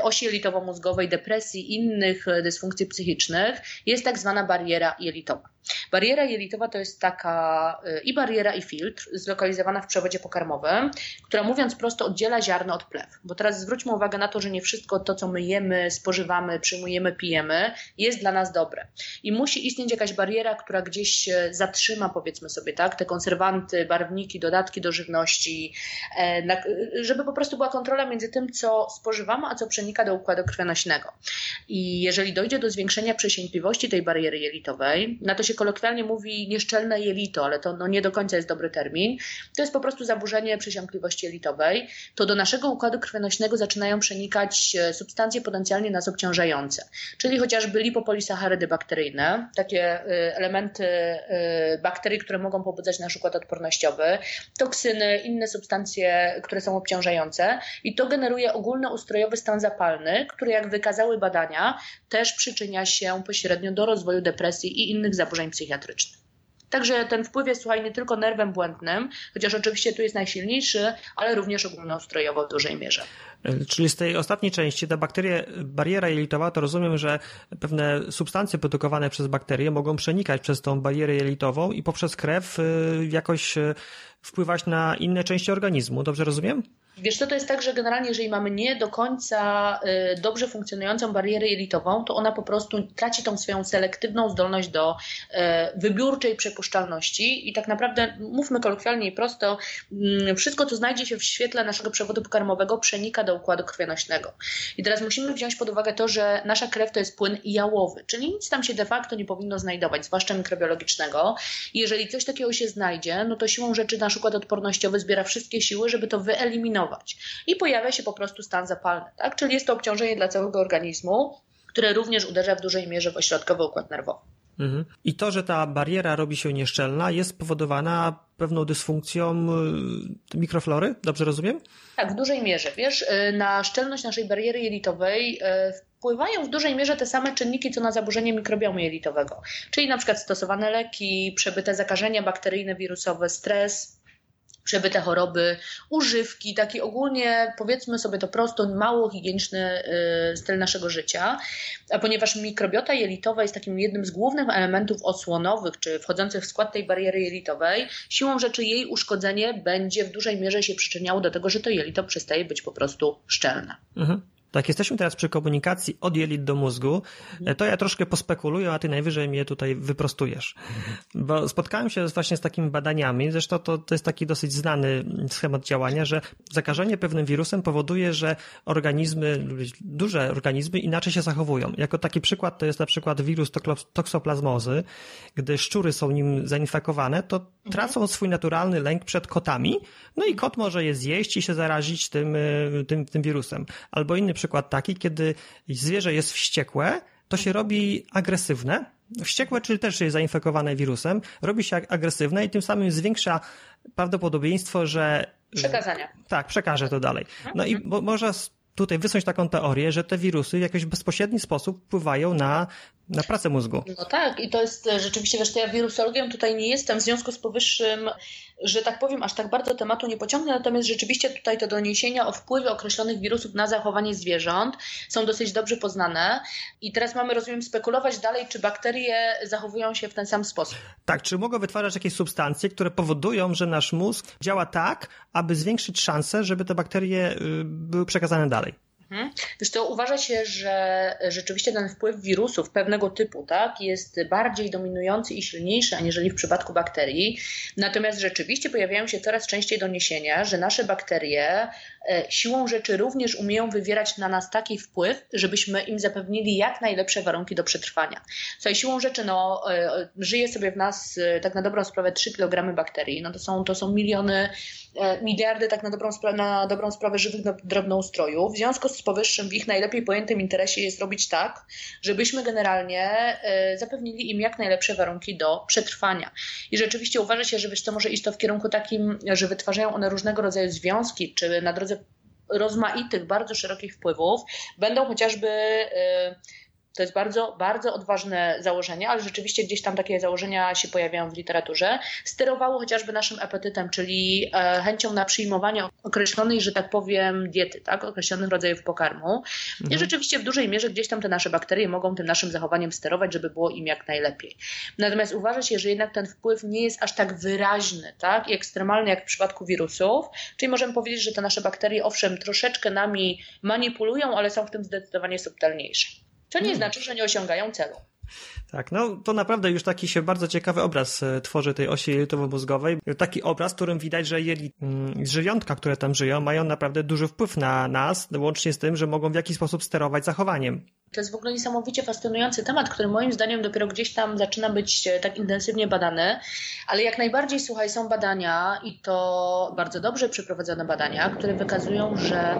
osi jelitowo-mózgowej, depresji, innych e, dysfunkcji psychicznych, jest tak zwana bariera jelitowa. Bariera jelitowa to jest taka y, i bariera, i filtr zlokalizowana w przewodzie pokarmowym, która mówiąc prosto oddziela ziarno od plew. Bo teraz zwróćmy uwagę na to, że nie wszystko to, co my jemy, spożywamy, przyjmujemy, pijemy, jest dla nas dobre. I musi istnieć jakaś bariera, która gdzieś zatrzyma, powiedzmy sobie, tak, te konserwanty, barwniki, dodatki do żywności, e, żeby po prostu była kontrola między tym, co spożywamy, a co przenika do układu krwionośnego. I jeżeli dojdzie do zwiększenia przesiętliwości tej bariery jelitowej, na to się kolokwialnie mówi nieszczelne jelito, ale to no, nie do końca jest dobry termin. To jest po prostu zaburzenie przesiąkliwości jelitowej. To do naszego układu krwionośnego zaczynają przenikać e, substancje potencjalnie nas obciążające, czyli chociażby lipopolisacharydy bakteryjne, takie e, elementy e, bakterii, które mogą pobudzać nasz układ odpornościowy, toksyny, inne substancje, które są obciążające i to generuje ogólnoustrojowy stan zapalny, który jak wykazały badania też przyczynia się pośrednio do rozwoju depresji i innych zaburzeń zaburzeń psychiatrycznych. Także ten wpływ jest, słuchaj, nie tylko nerwem błędnym, chociaż oczywiście tu jest najsilniejszy, ale również ogólnoustrojowo w dużej mierze. Czyli z tej ostatniej części, ta bakteria, bariera jelitowa, to rozumiem, że pewne substancje produkowane przez bakterie mogą przenikać przez tą barierę jelitową i poprzez krew y, jakoś y, wpływać na inne części organizmu. Dobrze rozumiem? Wiesz co, to jest tak, że generalnie jeżeli mamy nie do końca y, dobrze funkcjonującą barierę jelitową, to ona po prostu traci tą swoją selektywną zdolność do y, wybiórczej przepuszczalności i tak naprawdę, mówmy kolokwialnie i prosto, mm, wszystko co znajdzie się w świetle naszego przewodu pokarmowego przenika do układu krwionośnego. I teraz musimy wziąć pod uwagę to, że nasza krew to jest płyn jałowy, czyli nic tam się de facto nie powinno znajdować, zwłaszcza mikrobiologicznego. I jeżeli coś takiego się znajdzie, no to siłą rzeczy nasz układ odpornościowy zbiera wszystkie siły, żeby to wyeliminować i pojawia się po prostu stan zapalny, tak? Czyli jest to obciążenie dla całego organizmu, które również uderza w dużej mierze w ośrodkowy układ nerwowy. Mhm. I to, że ta bariera robi się nieszczelna, jest spowodowana pewną dysfunkcją y, mikroflory, dobrze rozumiem? Tak, w dużej mierze. Wiesz, y, na szczelność naszej bariery jelitowej y, wpływają w dużej mierze te same czynniki, co na zaburzenie mikrobiomu jelitowego, czyli na przykład stosowane leki, przebyte zakażenia bakteryjne, wirusowe, stres, przebyte choroby, używki, taki ogólnie, powiedzmy sobie to prosto, mało higieniczny y, styl naszego życia. A ponieważ mikrobiota jelitowa jest takim jednym z głównych elementów osłonowych, czy wchodzących w skład tej bariery jelitowej, siłą rzeczy jej uszkodzenie będzie w dużej mierze się przyczyniało do tego, że to jelito przestaje być po prostu szczelne. Mhm. Tak, jesteśmy teraz przy komunikacji od jelit do mózgu, to ja troszkę pospekuluję, a ty najwyżej mnie tutaj wyprostujesz. Bo spotkałem się właśnie z takimi badaniami, zresztą to, to jest taki dosyć znany schemat działania, że zakażenie pewnym wirusem powoduje, że organizmy, duże organizmy inaczej się zachowują. Jako taki przykład to jest na przykład wirus toksoplazmozy. Gdy szczury są nim zainfekowane, to tracą swój naturalny lęk przed kotami, no i kot może je zjeść i się zarazić tym, tym, tym wirusem. Albo inny przykład przykład taki, kiedy zwierzę jest wściekłe, to się robi agresywne. Wściekłe, czyli też jest zainfekowane wirusem, robi się agresywne i tym samym zwiększa prawdopodobieństwo, że. Przekazania. Tak, przekaże to dalej. No i bo, można tutaj wysnuć taką teorię, że te wirusy w jakiś bezpośredni sposób wpływają na, na pracę mózgu. No tak, i to jest rzeczywiście, wiesz, ja wirusologiem tutaj nie jestem, w związku z powyższym że tak powiem, aż tak bardzo tematu nie pociągnę, natomiast rzeczywiście tutaj te doniesienia o wpływie określonych wirusów na zachowanie zwierząt są dosyć dobrze poznane. I teraz mamy, rozumiem, spekulować dalej, czy bakterie zachowują się w ten sam sposób. Tak, czy mogą wytwarzać jakieś substancje, które powodują, że nasz mózg działa tak, aby zwiększyć szanse, żeby te bakterie y, były przekazane dalej. Mhm. Wiesz to uważa się, że rzeczywiście ten wpływ wirusów pewnego typu tak, jest bardziej dominujący i silniejszy aniżeli w przypadku bakterii. Natomiast rzeczywiście pojawiają się coraz częściej doniesienia, że nasze bakterie siłą rzeczy również umieją wywierać na nas taki wpływ, żebyśmy im zapewnili jak najlepsze warunki do przetrwania. Co siłą rzeczy no, e, żyje sobie w nas e, tak na dobrą sprawę 3 kg bakterii. No to są, to są miliony E, miliardy tak na dobrą, sprawę, na dobrą sprawę żywych drobnoustrojów. W związku z powyższym w ich najlepiej pojętym interesie jest robić tak, żebyśmy generalnie e, zapewnili im jak najlepsze warunki do przetrwania. I rzeczywiście uważa się, że wiesz, to może iść to w kierunku takim, że wytwarzają one różnego rodzaju związki, czy na drodze rozmaitych, bardzo szerokich wpływów. Będą chociażby e, to jest bardzo, bardzo odważne założenie, ale rzeczywiście gdzieś tam takie założenia się pojawiają w literaturze. Sterowało chociażby naszym apetytem, czyli e, chęcią na przyjmowanie określonej, że tak powiem, diety, tak? określonych rodzajów pokarmu. Mhm. I rzeczywiście w dużej mierze gdzieś tam te nasze bakterie mogą tym naszym zachowaniem sterować, żeby było im jak najlepiej. Natomiast uważa się, że jednak ten wpływ nie jest aż tak wyraźny tak? i ekstremalny jak w przypadku wirusów. Czyli możemy powiedzieć, że te nasze bakterie owszem troszeczkę nami manipulują, ale są w tym zdecydowanie subtelniejsze. To nie hmm. znaczy, że nie osiągają celu. Tak, no to naprawdę już taki się bardzo ciekawy obraz e, tworzy tej osi jelitowo-mózgowej. Taki obraz, którym widać, że jeli, mm, żywiątka, które tam żyją, mają naprawdę duży wpływ na nas, łącznie z tym, że mogą w jakiś sposób sterować zachowaniem. To jest w ogóle niesamowicie fascynujący temat, który moim zdaniem dopiero gdzieś tam zaczyna być e, tak intensywnie badany, ale jak najbardziej, słuchaj, są badania i to bardzo dobrze przeprowadzone badania, które wykazują, że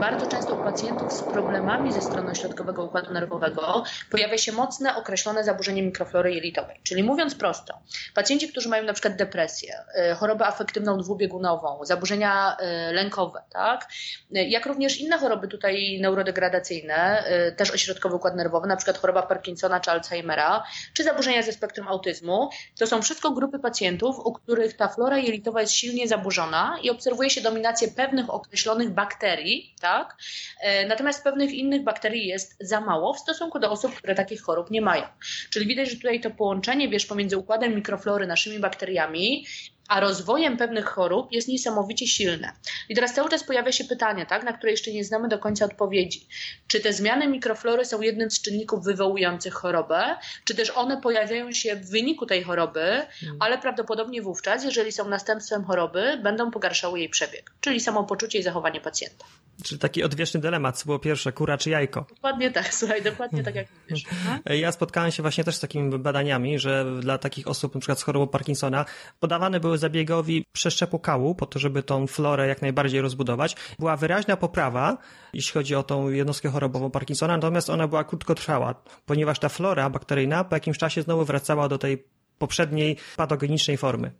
bardzo często u pacjentów z problemami ze strony środkowego układu nerwowego pojawia się mocne, określone zaburzenie mikroflory jelitowej. Czyli mówiąc prosto, pacjenci, którzy mają na przykład depresję, e, chorobę afektywną dwubiegunową, zaburzenia e, lękowe, tak, jak również inne choroby tutaj neurodegradacyjne, też ośrodkowe środkowy układ nerwowy, na przykład choroba Parkinsona czy Alzheimera, czy zaburzenia ze spektrum autyzmu. To są wszystko grupy pacjentów, u których ta flora jelitowa jest silnie zaburzona i obserwuje się dominację pewnych określonych bakterii, tak? E, natomiast pewnych innych bakterii jest za mało w stosunku do osób, które takich chorób nie mają. Czyli widać, że tutaj to połączenie, wiesz, pomiędzy układem mikroflory, naszymi bakteriami a rozwojem pewnych chorób jest niesamowicie silne. I teraz cały czas pojawia się pytanie, tak, na które jeszcze nie znamy do końca odpowiedzi. Czy te zmiany mikroflory są jednym z czynników wywołujących chorobę, czy też one pojawiają się w wyniku tej choroby, hmm. ale prawdopodobnie wówczas, jeżeli są następstwem choroby, będą pogarszały jej przebieg, czyli samopoczucie i zachowanie pacjenta. Czyli taki odwieczny dylemat, co było pierwsze, kura czy jajko? Dokładnie tak, słuchaj, dokładnie tak jak mówisz. Ja spotkałem się właśnie też z takimi badaniami, że dla takich osób, na przykład z chorobą Parkinsona, podawane były zabiegowi przeszczepu kału, po to, żeby tą florę jak najbardziej rozbudować. Była wyraźna poprawa, jeśli chodzi o tą jednostkę chorobową Parkinsona, natomiast ona była krótkotrwała, ponieważ ta flora bakteryjna po jakimś czasie znowu wracała do tej poprzedniej patogenicznej formy.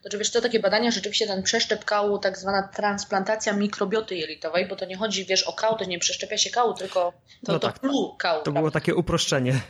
Znaczy wiesz, to takie badania, rzeczywiście ten przeszczep kału, tak zwana transplantacja mikrobioty jelitowej, bo to nie chodzi, wiesz, o kał, to nie przeszczepia się kału, tylko to, no to tak. plu kału. To było takie uproszczenie.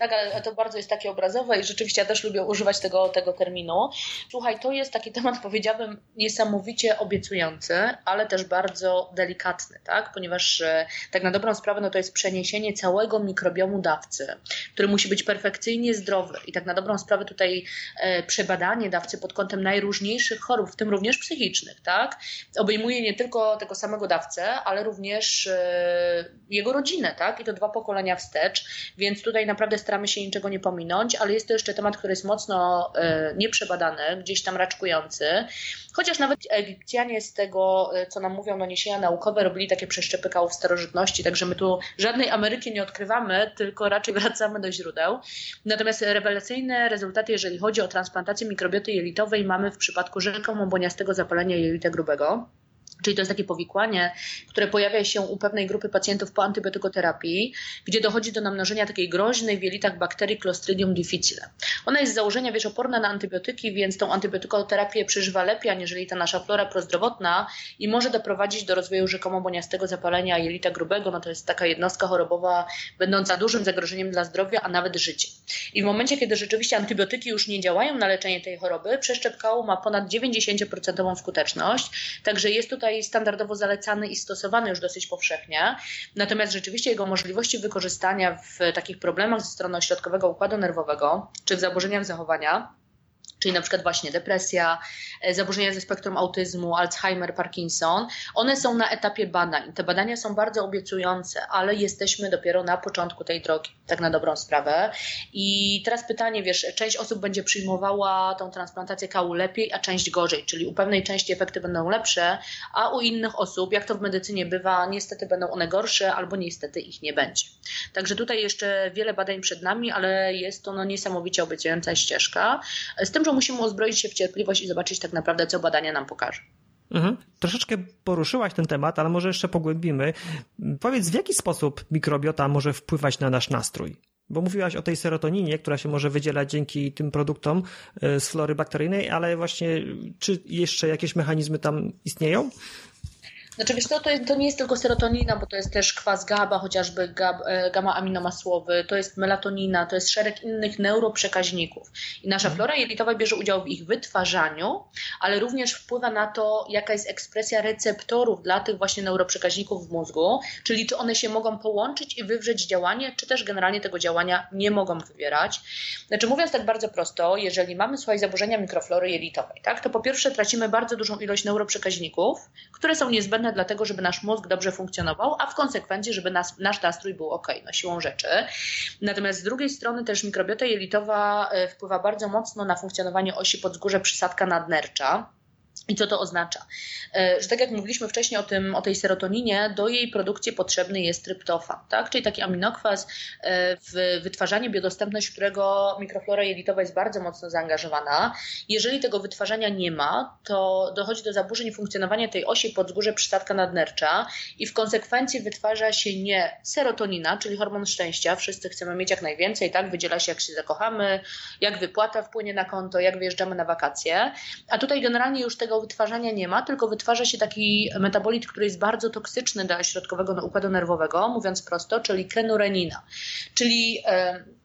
Tak, ale to bardzo jest takie obrazowe i rzeczywiście ja też lubię używać tego, tego terminu. Słuchaj, to jest taki temat, powiedziałbym, niesamowicie obiecujący, ale też bardzo delikatny, tak? Ponieważ e, tak na dobrą sprawę, no to jest przeniesienie całego mikrobiomu dawcy, który musi być perfekcyjnie zdrowy i tak na dobrą sprawę tutaj e, przebadanie dawcy pod kątem kątem najróżniejszych chorób, w tym również psychicznych, tak? Obejmuje nie tylko tego samego dawcę, ale również e, jego rodzinę, tak? I to dwa pokolenia wstecz, więc tutaj naprawdę staramy się niczego nie pominąć, ale jest to jeszcze temat, który jest mocno e, nieprzebadany, gdzieś tam raczkujący. Chociaż nawet Egipcjanie z tego, e, co nam mówią doniesienia naukowe, robili takie przeszczepy kałów starożytności, także my tu żadnej Ameryki nie odkrywamy, tylko raczej wracamy do źródeł. Natomiast rewelacyjne rezultaty, jeżeli chodzi o transplantację mikrobioty jelitowej, mamy w przypadku rzekomo błoniastego zapalenia jelita grubego. Czyli to jest takie powikłanie, które pojawia się u pewnej grupy pacjentów po antybiotykoterapii, gdzie dochodzi do namnożenia takiej groźnej w jelitach bakterii Clostridium difficile. Ona jest z założenia, wiesz, oporna na antybiotyki, więc tą antybiotykoterapię przeżywa lepiej, aniżeli ta nasza flora prozdrowotna i może doprowadzić do rozwoju rzekomo boniastego zapalenia jelita grubego. No to jest taka jednostka chorobowa będąca dużym zagrożeniem dla zdrowia, a nawet życia. I w momencie, kiedy rzeczywiście antybiotyki już nie działają na leczenie tej choroby, przeszczep ma ponad 90% skuteczność, także jest tutaj standardowo zalecany i stosowany już dosyć powszechnie. Natomiast rzeczywiście jego możliwości wykorzystania w takich problemach ze strony ośrodkowego układu nerwowego czy w zaburzeniach zachowania czyli na przykład właśnie depresja, e, zaburzenia ze spektrum autyzmu, Alzheimer, Parkinson, one są na etapie badań. Te badania są bardzo obiecujące, ale jesteśmy dopiero na początku tej drogi, tak na dobrą sprawę. I teraz pytanie, wiesz, część osób będzie przyjmowała tą transplantację kału lepiej, a część gorzej, czyli u pewnej części efekty będą lepsze, a u innych osób, jak to w medycynie bywa, niestety będą one gorsze albo niestety ich nie będzie. Także tutaj jeszcze wiele badań przed nami, ale jest to no, niesamowicie obiecująca ścieżka. Z tym, że musimy uzbroić się w cierpliwość i zobaczyć tak naprawdę, co badania nam pokażą. Mhm. Troszeczkę poruszyłaś ten temat, ale może jeszcze pogłębimy. Powiedz, w jaki sposób mikrobiota może wpływać na nasz nastrój? Bo mówiłaś o tej serotoninie, która się może wydzielać dzięki tym produktom e, z flory bakteryjnej, ale właśnie czy jeszcze jakieś mechanizmy tam istnieją? Znaczy wiesz co, to, jest, to nie jest tylko serotonina, bo to jest też kwas GABA, chociażby gab, e, gamma aminomasłowy, to jest melatonina, to jest szereg innych neuroprzekaźników. I nasza mhm. flora jelitowa bierze udział w ich wytwarzaniu, ale również wpływa na to, jaka jest ekspresja receptorów dla tych właśnie neuroprzekaźników w mózgu, czyli czy one się mogą połączyć i wywrzeć działanie, czy też generalnie tego działania nie mogą wywierać. Znaczy mówiąc tak bardzo prosto, jeżeli mamy słuchaj zaburzenia mikroflory jelitowej, tak, to po pierwsze tracimy bardzo dużą ilość neuroprzekaźników, które są niezbędne potrzebne dlatego, żeby nasz mózg dobrze funkcjonował, a w konsekwencji, żeby nas, nasz nastrój był ok, no siłą rzeczy. Natomiast z drugiej strony też mikrobiota jelitowa e, wpływa bardzo mocno na funkcjonowanie osi podzgórze przysadka nadnercza. I co to oznacza? E, że tak jak mówiliśmy wcześniej o, tym, o tej serotoninie, do jej produkcji potrzebny jest tryptofan, tak? czyli taki aminokwas, e, w wytwarzanie, biodostępność którego mikroflora jelitowa jest bardzo mocno zaangażowana. Jeżeli tego wytwarzania nie ma, to dochodzi do zaburzeń funkcjonowania tej osi podzgórze przysadka nadnercza i w konsekwencji wytwarza się nie serotonina, czyli hormon szczęścia, wszyscy chcemy mieć jak najwięcej, tak? wydziela się jak się zakochamy, jak wypłata wpłynie na konto, jak wyjeżdżamy na wakacje, a tutaj generalnie już tego wytwarzania nie ma, tylko wytwarza się taki metabolit, który jest bardzo toksyczny dla środkowego układu nerwowego, mówiąc prosto, czyli kenurenina. Czyli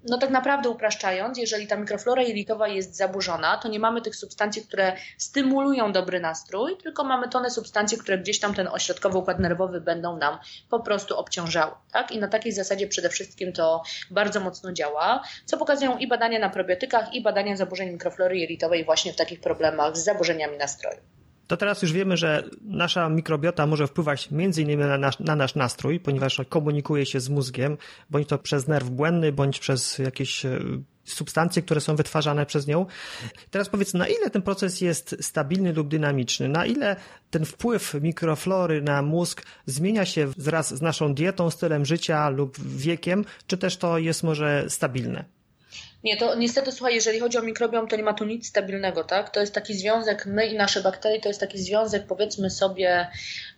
no tak naprawdę upraszczając, jeżeli ta mikroflora jelitowa jest zaburzona, to nie mamy tych substancji, które stymulują dobry nastrój, tylko mamy tonę substancji, które gdzieś tam ten ośrodkowy układ nerwowy będą nam po prostu obciążały. Tak? I na takiej zasadzie przede wszystkim to bardzo mocno działa, co pokazują i badania na probiotykach, i badania zaburzeń mikroflory jelitowej właśnie w takich problemach z zaburzeniami nastroju to teraz już wiemy, że nasza mikrobiota może wpływać innymi na nasz, na nasz nastrój, ponieważ komunikuje się z mózgiem, bądź to przez nerw błędny, bądź przez jakieś e, substancje, które są wytwarzane przez nią. Teraz powiedz, na ile ten proces jest stabilny lub dynamiczny? Na ile ten wpływ mikroflory na mózg zmienia się wraz z naszą dietą, stylem życia lub wiekiem, czy też to jest może stabilne? Nie, to niestety, słuchaj, jeżeli chodzi o mikrobiom, to nie ma tu nic stabilnego, tak? To jest taki związek, my i nasze bakterie, to jest taki związek, powiedzmy sobie,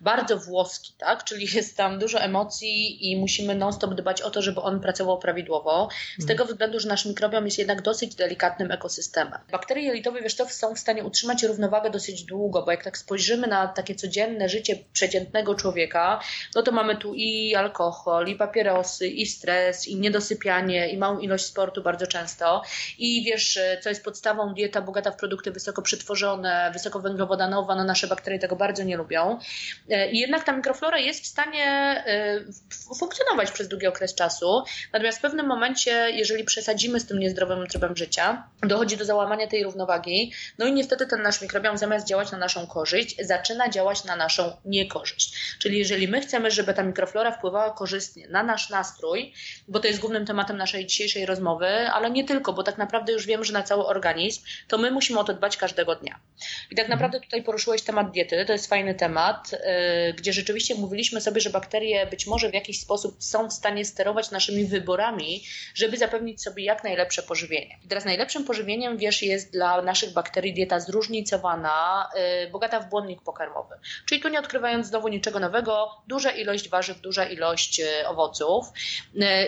bardzo włoski, tak? Czyli jest tam dużo emocji i musimy non-stop dbać o to, żeby on pracował prawidłowo. Z tego względu, że nasz mikrobiom jest jednak dosyć delikatnym ekosystemem. Bakterie jelitowe, wiesz co, są w stanie utrzymać równowagę dosyć długo, bo jak tak spojrzymy na takie codzienne życie przeciętnego człowieka, no to mamy tu i alkohol, i papierosy, i stres, i niedosypianie, i małą ilość sportu bardzo często I wiesz, co jest podstawą, dieta bogata w produkty wysoko przetworzone, wysokowęglowodanowa, no nasze bakterie tego bardzo nie lubią. I jednak ta mikroflora jest w stanie e, funkcjonować przez długi okres czasu. Natomiast w pewnym momencie, jeżeli przesadzimy z tym niezdrowym trybem życia, dochodzi do załamania tej równowagi, no i niestety ten nasz mikrobiom zamiast działać na naszą korzyść, zaczyna działać na naszą niekorzyść. Czyli jeżeli my chcemy, żeby ta mikroflora wpływała korzystnie na nasz nastrój, bo to jest głównym tematem naszej dzisiejszej rozmowy, ale nie nie tylko, bo tak naprawdę już wiem, że na cały organizm, to my musimy o to dbać każdego dnia. I tak naprawdę tutaj poruszyłeś temat diety, to jest fajny temat, yy, gdzie rzeczywiście mówiliśmy sobie, że bakterie być może w jakiś sposób są w stanie sterować naszymi wyborami, żeby zapewnić sobie jak najlepsze pożywienie. I teraz najlepszym pożywieniem, wiesz, jest dla naszych bakterii dieta zróżnicowana, yy, bogata w błonnik pokarmowy. Czyli tu nie odkrywając znowu niczego nowego, duża ilość warzyw, duża ilość yy, owoców.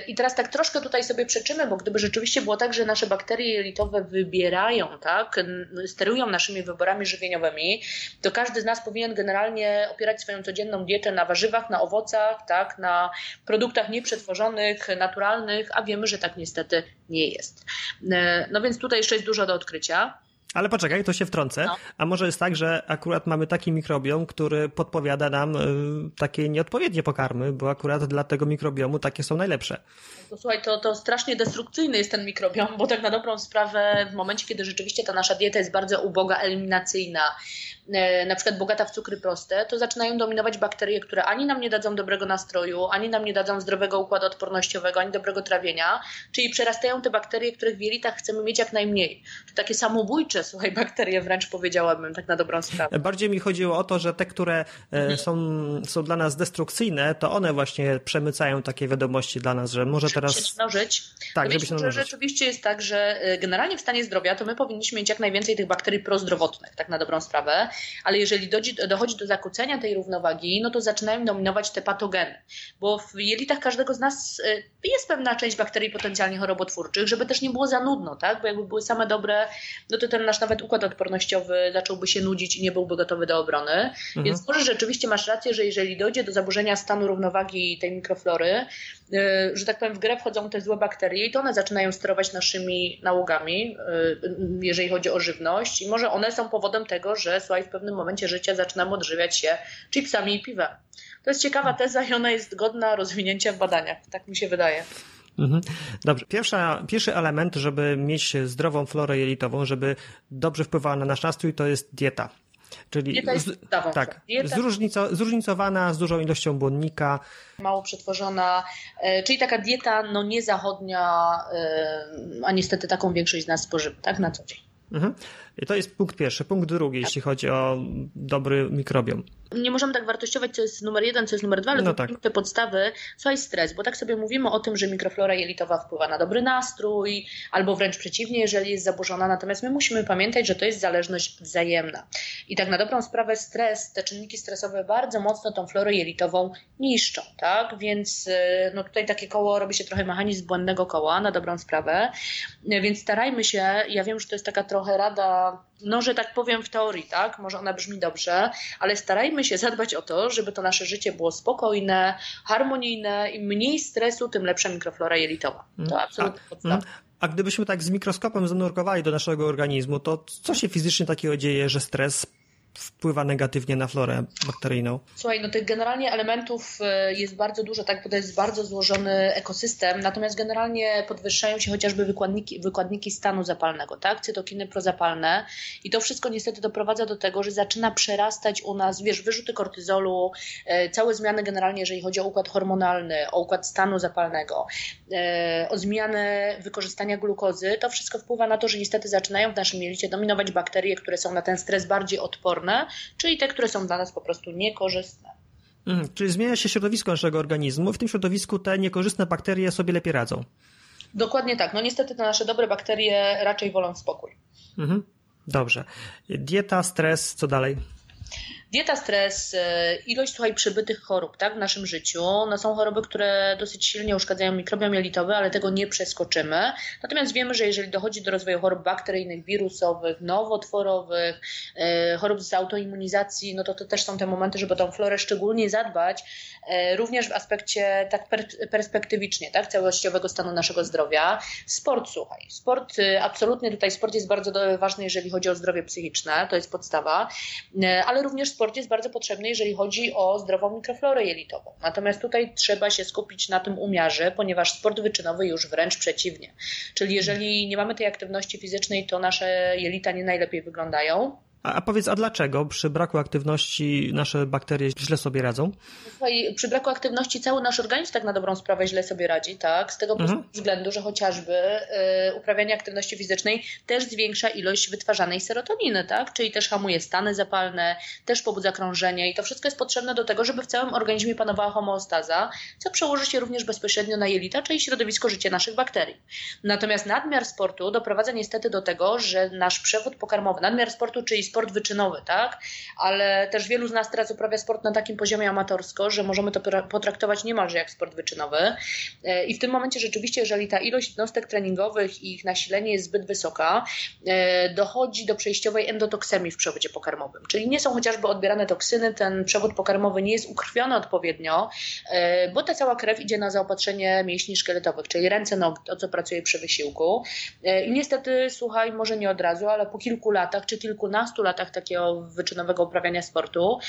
I teraz tak troszkę tutaj sobie przeczymy, bo gdyby rzeczywiście było tak, że nasze bakterie jelitowe wybierają, tak, sterują naszymi wyborami żywieniowymi, to każdy z nas powinien generalnie opierać swoją codzienną dietę na warzywach, na owocach, tak, na produktach nieprzetworzonych, naturalnych, a wiemy, że tak niestety nie jest. E, no więc tutaj jeszcze jest dużo do odkrycia. Ale poczekaj, to się wtrącę. No. A może jest tak, że akurat mamy taki mikrobiom, który podpowiada nam y, takie nieodpowiednie pokarmy, bo akurat dla tego mikrobiomu takie są najlepsze. To, słuchaj, to, to strasznie destrukcyjny jest ten mikrobiom, bo tak na dobrą sprawę w momencie, kiedy rzeczywiście ta nasza dieta jest bardzo uboga, eliminacyjna, na przykład bogata w cukry proste, to zaczynają dominować bakterie, które ani nam nie dadzą dobrego nastroju, ani nam nie dadzą zdrowego układu odpornościowego, ani dobrego trawienia, czyli przerastają te bakterie, których w jelitach chcemy mieć jak najmniej. To takie samobójcze, słuchaj, bakterie wręcz powiedziałabym, tak na dobrą sprawę. Bardziej mi chodziło o to, że te, które e, mhm. są, są dla nas destrukcyjne, to one właśnie przemycają takie wiadomości dla nas, że może teraz... Żeby się mnożyć. Tak, no żeby się mnożyć. Rzeczywiście jest tak, że e, generalnie w stanie zdrowia to my powinniśmy mieć jak najwięcej tych bakterii prozdrowotnych, tak na dobrą sprawę ale jeżeli dochodzi, dochodzi do zakłócenia tej równowagi, no to zaczynają dominować te patogeny, bo w jelitach każdego z nas y, jest pewna część bakterii potencjalnie chorobotwórczych, żeby też nie było za nudno, tak? Bo jakby były same dobre, no to ten nasz nawet układ odpornościowy zacząłby się nudzić i nie byłby gotowy do obrony. Mhm. Więc może rzeczywiście masz rację, że jeżeli dojdzie do zaburzenia stanu równowagi tej mikroflory, y, że tak powiem, w grę wchodzą te złe bakterie i to one zaczynają sterować naszymi nałogami, y, jeżeli chodzi o żywność i może one są powodem tego, że słuchaj, w pewnym momencie życia zaczynamy odżywiać się chipsami i piwem. To jest ciekawa teza i ona jest godna rozwinięcia w badaniach, tak mi się wydaje. Mhm. Dobrze. Pierwsza, pierwszy element, żeby mieć zdrową florę jelitową, żeby dobrze wpływała na nasz nastrój, to jest dieta. Czyli dieta jest z, tak, dieta... Zróżnico, zróżnicowana, z dużą ilością błonnika. Mało przetworzona, e, czyli taka dieta no niezachodnia, e, a niestety taką większość z nas spożywa, tak na co dzień. Mhm. I to jest punkt pierwszy. Punkt drugi, jeśli chodzi o dobry mikrobiom. Nie możemy tak wartościować, co jest numer jeden, co jest numer dwa, ale no tak. te podstawy. Słuchaj, stres, bo tak sobie mówimy o tym, że mikroflora jelitowa wpływa na dobry nastrój, albo wręcz przeciwnie, jeżeli jest zaburzona. Natomiast my musimy pamiętać, że to jest zależność wzajemna. I tak na dobrą sprawę stres, te czynniki stresowe bardzo mocno tą florę jelitową niszczą, tak? Więc y, no tutaj takie koło robi się trochę mechanizm błędnego koła, na dobrą sprawę. Więc starajmy się, ja wiem, że to jest taka trochę rada no, że tak powiem w teorii, tak, może ona brzmi dobrze, ale starajmy się zadbać o to, żeby to nasze życie było spokojne, harmonijne, im mniej stresu, tym lepsza mikroflora jelitowa. To mm. absolutnie a, podstawa. Mm. A gdybyśmy tak z mikroskopem zanurkowali do naszego organizmu, to co się fizycznie takiego dzieje, że stres wpływa negatywnie na florę bakteryjną? Słuchaj, no tych generalnie elementów e, jest bardzo dużo, tak, bo to jest bardzo złożony ekosystem, natomiast generalnie podwyższają się chociażby wykładniki, wykładniki stanu zapalnego, tak, cytokiny prozapalne. I to wszystko niestety doprowadza do tego, że zaczyna przerastać u nas, wiesz, wyrzuty kortyzolu, e, całe zmiany generalnie, jeżeli chodzi o układ hormonalny, o układ stanu zapalnego, e, o zmianę wykorzystania glukozy, to wszystko wpływa na to, że niestety zaczynają w naszym jelicie dominować bakterie, które są na ten stres bardziej odporne, odporne, czyli te, które są dla nas po prostu niekorzystne. Mhm, czyli zmienia się środowisko naszego organizmu, w tym środowisku te niekorzystne bakterie sobie lepiej radzą. Dokładnie tak. No niestety te nasze dobre bakterie raczej wolą spokój. Mhm. Dobrze. Dieta, stres, co dalej? Dieta, stres, e, ilość słuchaj, przybytych chorób tak, w naszym życiu. No, są choroby, które dosyć silnie uszkadzają mikrobiom jelitowy, ale tego nie przeskoczymy. Natomiast wiemy, że jeżeli dochodzi do rozwoju chorób bakteryjnych, wirusowych, nowotworowych, e, chorób z autoimmunizacji, no to to też są te momenty, żeby tą florę szczególnie zadbać, e, również w aspekcie tak perspektywicznie, tak, całościowego stanu naszego zdrowia. Sport, słuchaj. Sport, absolutnie tutaj sport jest bardzo ważny, jeżeli chodzi o zdrowie psychiczne, to jest podstawa, ale również sport sport jest bardzo potrzebny, jeżeli chodzi o zdrową mikroflorę jelitową. Natomiast tutaj trzeba się skupić na tym umiarze, ponieważ sport wyczynowy już wręcz przeciwnie. Czyli jeżeli nie mamy tej aktywności fizycznej, to nasze jelita nie najlepiej wyglądają. A, a powiedz, a dlaczego przy braku aktywności nasze bakterie źle sobie radzą? Słuchaj, przy braku aktywności cały nasz organizm tak na dobrą sprawę źle sobie radzi, tak? Z tego mhm. względu, że chociażby y, uprawianie aktywności fizycznej też zwiększa ilość wytwarzanej serotoniny, tak? Czyli też hamuje stany zapalne, też pobudza krążenie i to wszystko jest potrzebne do tego, żeby w całym organizmie panowała homeostaza, co przełoży się również bezpośrednio na jelita, czyli środowisko życia naszych bakterii. Natomiast nadmiar sportu doprowadza niestety do tego, że nasz przewód pokarmowy, nadmiar sportu, czyli sport wyczynowy, tak? Ale też wielu z nas teraz uprawia sport na takim poziomie amatorsko, że możemy to potraktować niemalże jak sport wyczynowy. E, I w tym momencie rzeczywiście, jeżeli ta ilość jednostek treningowych i ich nasilenie jest zbyt wysoka, e, dochodzi do przejściowej endotoksemii w przewodzie pokarmowym. Czyli nie są chociażby odbierane toksyny, ten przewód pokarmowy nie jest ukrwiony odpowiednio, e, bo ta cała krew idzie na zaopatrzenie mięśni szkieletowych, czyli ręce, nogi, to co pracuje przy wysiłku. I niestety, słuchaj, może nie od razu, ale po kilku latach czy kilkunastu latach takiego wyczynowego uprawiania sportu,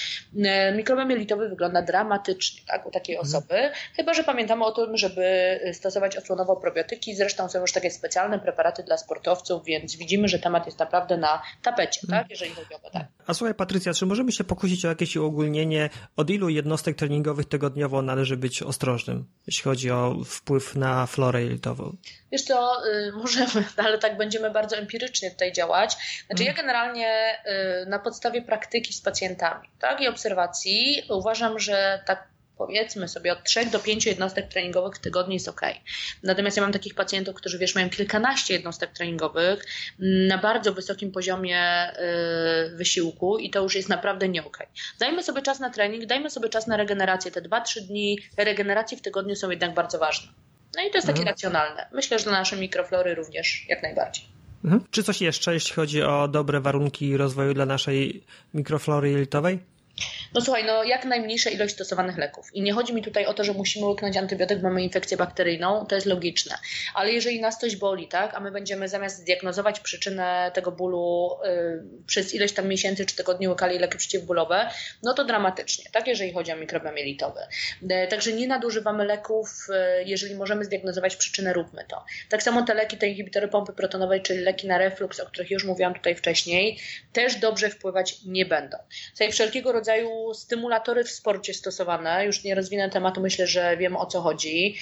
mikrobiom jelitowy wygląda dramatycznie tak, u takiej mhm. osoby, chyba że pamiętamy o tym, żeby stosować osłonowo probiotyki. Zresztą są już takie specjalne preparaty dla sportowców, więc widzimy, że temat jest naprawdę na tapecie, tak, mhm. jeżeli chodzi o badania. A słuchaj, Patrycja, czy możemy się pokusić o jakieś uogólnienie, od ilu jednostek treningowych tygodniowo należy być ostrożnym, jeśli chodzi o wpływ na florę jelitową? Wiesz co, y, możemy, ale tak będziemy bardzo empirycznie tutaj działać. Znaczy, ja mhm. generalnie na podstawie praktyki z pacjentami tak, i obserwacji uważam, że tak powiedzmy sobie od 3 do 5 jednostek treningowych w tygodniu jest ok. Natomiast ja mam takich pacjentów, którzy wiesz, mają kilkanaście jednostek treningowych na bardzo wysokim poziomie y, wysiłku i to już jest naprawdę nie ok. Dajmy sobie czas na trening, dajmy sobie czas na regenerację. Te 2-3 dni regeneracji w tygodniu są jednak bardzo ważne. No i to jest takie mhm. racjonalne. Myślę, że dla naszej mikroflory również jak najbardziej. Mhm. Czy coś jeszcze, jeśli chodzi o dobre warunki rozwoju dla naszej mikroflory jelitowej? No słuchaj, no jak najmniejsza ilość stosowanych leków. I nie chodzi mi tutaj o to, że musimy łyknąć antybiotyk, mamy infekcję bakteryjną, to jest logiczne. Ale jeżeli nas coś boli, tak, a my będziemy zamiast zdiagnozować przyczynę tego bólu yy, przez ileś tam miesięcy czy tygodni łykali leki przeciwbólowe, no to dramatycznie, tak, jeżeli chodzi o mikrobiom jelitowy. Yy, także nie nadużywamy leków, yy, jeżeli możemy zdiagnozować przyczynę, róbmy to. Tak samo te leki, te inhibitory pompy protonowej, czyli leki na reflux, o których już mówiłam tutaj wcześniej, też dobrze wpływać nie będą. Tutaj wszelkiego rodzaju rodzaju stymulatory w sporcie stosowane. Już nie rozwinę tematu, myślę, że wiem o co chodzi.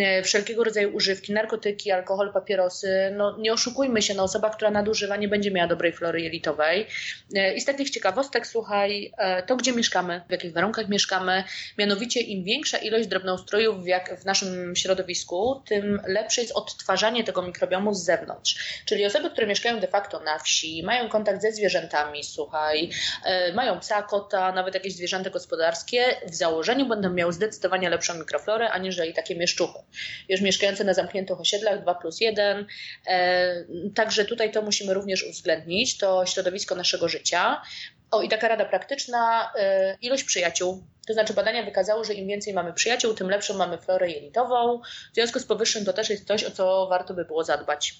E, wszelkiego rodzaju używki, narkotyki, alkohol, papierosy. No, nie oszukujmy się, no, osoba, która nadużywa, nie będzie miała dobrej flory jelitowej. E, I z takich ciekawostek, słuchaj, e, to gdzie mieszkamy, w jakich warunkach mieszkamy, mianowicie im większa ilość drobnoustrojów jak w naszym środowisku, tym lepsze jest odtwarzanie tego mikrobiomu z zewnątrz. Czyli osoby, które mieszkają de facto na wsi, mają kontakt ze zwierzętami, słuchaj, mają psa, kota, nawet jakieś zwierzęta gospodarskie w założeniu będą miały zdecydowanie lepszą mikroflorę, aniżeli takie mieszczuchy. Już mieszkające na zamkniętych osiedlach 2 plus 1. E, także tutaj to musimy również uwzględnić, to środowisko naszego życia. O, i taka rada praktyczna, e, ilość przyjaciół. To znaczy badania wykazały, że im więcej mamy przyjaciół, tym lepszą mamy florę jelitową. W związku z powyższym to też jest coś, o co warto by było zadbać.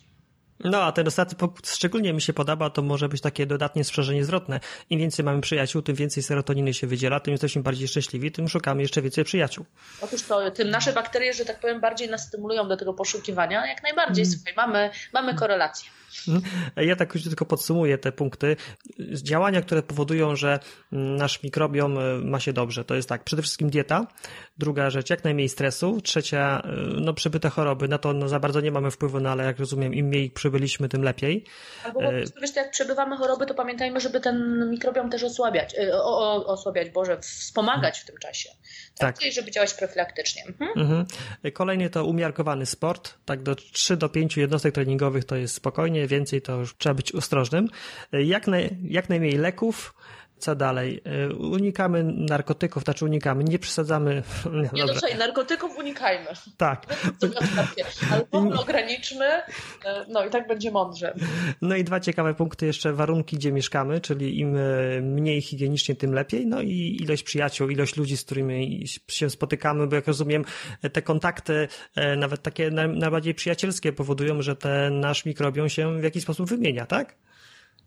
No, a ten ostatni punkt szczególnie mi się podoba, to może być takie dodatnie sprzężenie zwrotne. Im więcej mamy przyjaciół, tym więcej serotoniny się wydziela, tym jesteśmy bardziej szczęśliwi, tym szukamy jeszcze więcej przyjaciół. Otóż to, tym nasze bakterie, że tak powiem, bardziej nas stymulują do tego poszukiwania, jak najbardziej. Mm. Słuchaj, mamy, mamy korelację. Mhm. Ja tak już tylko podsumuję te punkty. Działania, które powodują, że nasz mikrobiom e, ma się dobrze. To jest tak, przede wszystkim dieta. Druga rzecz, jak najmniej stresu. Trzecia, e, no przybyte choroby. Na to no, za bardzo nie mamy wpływu, no ale jak rozumiem, im mniej przybyliśmy, tym lepiej. Albo po prostu, wiesz, jak przebywamy choroby, to pamiętajmy, żeby ten mikrobiom też osłabiać, e, o, o, osłabiać, Boże, wspomagać w tym czasie. Tak, tak. Czyli żeby działać profilaktycznie. Mhm. Mhm. Kolejny to umiarkowany sport. Tak do 3 do 5 jednostek treningowych to jest spokojnie, więcej to już trzeba być ostrożnym. Jak, naj, jak najmniej leków, co dalej? E, unikamy narkotyków, znaczy unikamy, nie przesadzamy. Nie, nie no słuchaj, narkotyków unikajmy. Tak. Alkohol ograniczmy, e, no i tak będzie mądrze. No i dwa ciekawe punkty jeszcze, warunki, gdzie mieszkamy, czyli im e, mniej higienicznie, tym lepiej, no i ilość przyjaciół, ilość ludzi, z którymi się spotykamy, bo jak rozumiem, te kontakty, nawet takie najbardziej przyjacielskie powodują, że ten nasz mikrobiom się w jakiś sposób wymienia, tak?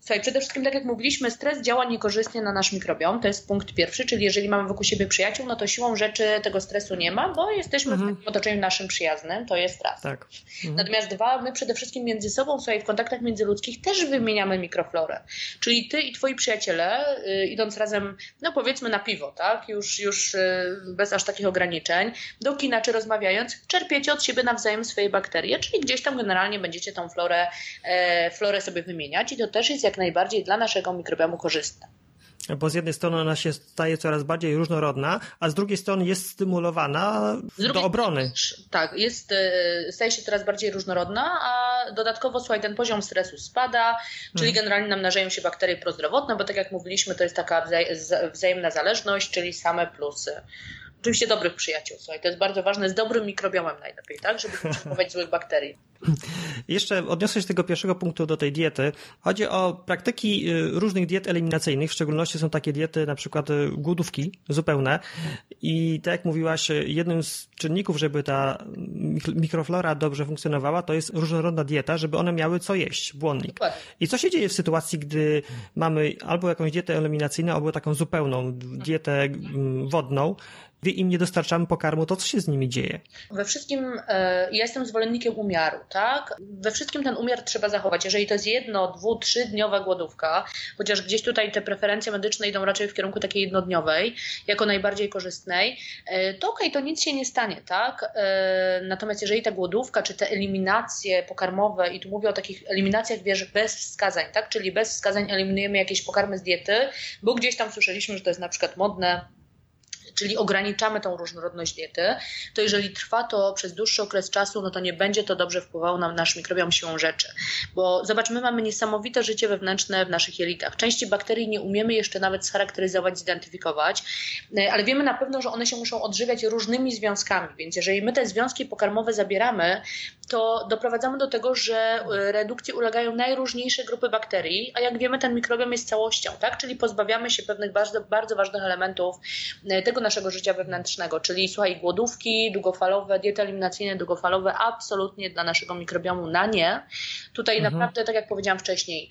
Słuchaj, przede wszystkim, tak jak mówiliśmy, stres działa niekorzystnie na nasz mikrobiom. To jest punkt pierwszy, czyli jeżeli mamy wokół siebie przyjaciół, no to siłą rzeczy tego stresu nie ma, bo jesteśmy mhm. w otoczeniu naszym przyjaznym. To jest raz. Tak. Mhm. Natomiast dwa, my przede wszystkim między sobą, słuchaj, w kontaktach międzyludzkich też wymieniamy mikroflorę. Czyli ty i twoi przyjaciele, y, idąc razem, no powiedzmy na piwo, tak, już, już y, bez aż takich ograniczeń, do kina czy rozmawiając, czerpiecie od siebie nawzajem swoje bakterie, czyli gdzieś tam generalnie będziecie tą florę, e, florę sobie wymieniać i to też jest jak jak najbardziej dla naszego mikrobiomu korzystne. Bo z jednej strony ona się staje coraz bardziej różnorodna, a z drugiej strony jest stymulowana do obrony. Tak, jest, e, staje się coraz bardziej różnorodna, a dodatkowo słuchaj, ten poziom stresu spada, czyli hmm. generalnie namnażają się bakterie prozdrowotne, bo tak jak mówiliśmy, to jest taka wzajemna zależność, czyli same plusy oczywiście dobrych przyjaciół. Słuchaj, to jest bardzo ważne, z dobrym mikrobiomem najlepiej, tak, żeby przyjmować złych bakterii. Jeszcze odniosę się z tego pierwszego punktu do tej diety. Chodzi o praktyki y, różnych diet eliminacyjnych, w szczególności są takie diety na przykład y, głodówki zupełne i tak jak mówiłaś, jednym z czynników, żeby ta mikroflora dobrze funkcjonowała, to jest różnorodna dieta, żeby one miały co jeść, błonnik. I co się dzieje w sytuacji, gdy mamy albo jakąś dietę eliminacyjną, albo taką zupełną dietę mm, wodną, im nie dostarczamy pokarmu, to co się z nimi dzieje? We wszystkim, e, ja jestem zwolennikiem umiaru, tak? We wszystkim ten umiar trzeba zachować. Jeżeli to jest jedno, dwu, trzydniowa głodówka, chociaż gdzieś tutaj te preferencje medyczne idą raczej w kierunku takiej jednodniowej, jako najbardziej korzystnej, e, to okej, okay, to nic się nie stanie, tak? E, natomiast jeżeli ta głodówka, czy te eliminacje pokarmowe, i tu mówię o takich eliminacjach, wiesz, bez wskazań, tak? Czyli bez wskazań eliminujemy jakieś pokarmy z diety, bo gdzieś tam słyszeliśmy, że to jest na przykład modne, czyli ograniczamy tą różnorodność diety, to jeżeli trwa to przez dłuższy okres czasu, no to nie będzie to dobrze wpływało na nasz mikrobiom siłą rzeczy. Bo zobacz, my mamy niesamowite życie wewnętrzne w naszych jelitach. Części bakterii nie umiemy jeszcze nawet scharakteryzować, zidentyfikować, e, ale wiemy na pewno, że one się muszą odżywiać różnymi związkami, więc jeżeli my te związki pokarmowe zabieramy, to doprowadzamy do tego, że e, redukcji ulegają najróżniejsze grupy bakterii, a jak wiemy, ten mikrobiom jest całością, tak? Czyli pozbawiamy się pewnych bardzo, bardzo ważnych elementów e, tego naszego życia wewnętrznego, czyli słuchaj, głodówki długofalowe, diety eliminacyjne długofalowe, absolutnie dla naszego mikrobiomu na nie. Tutaj mhm. naprawdę, tak jak powiedziałam wcześniej,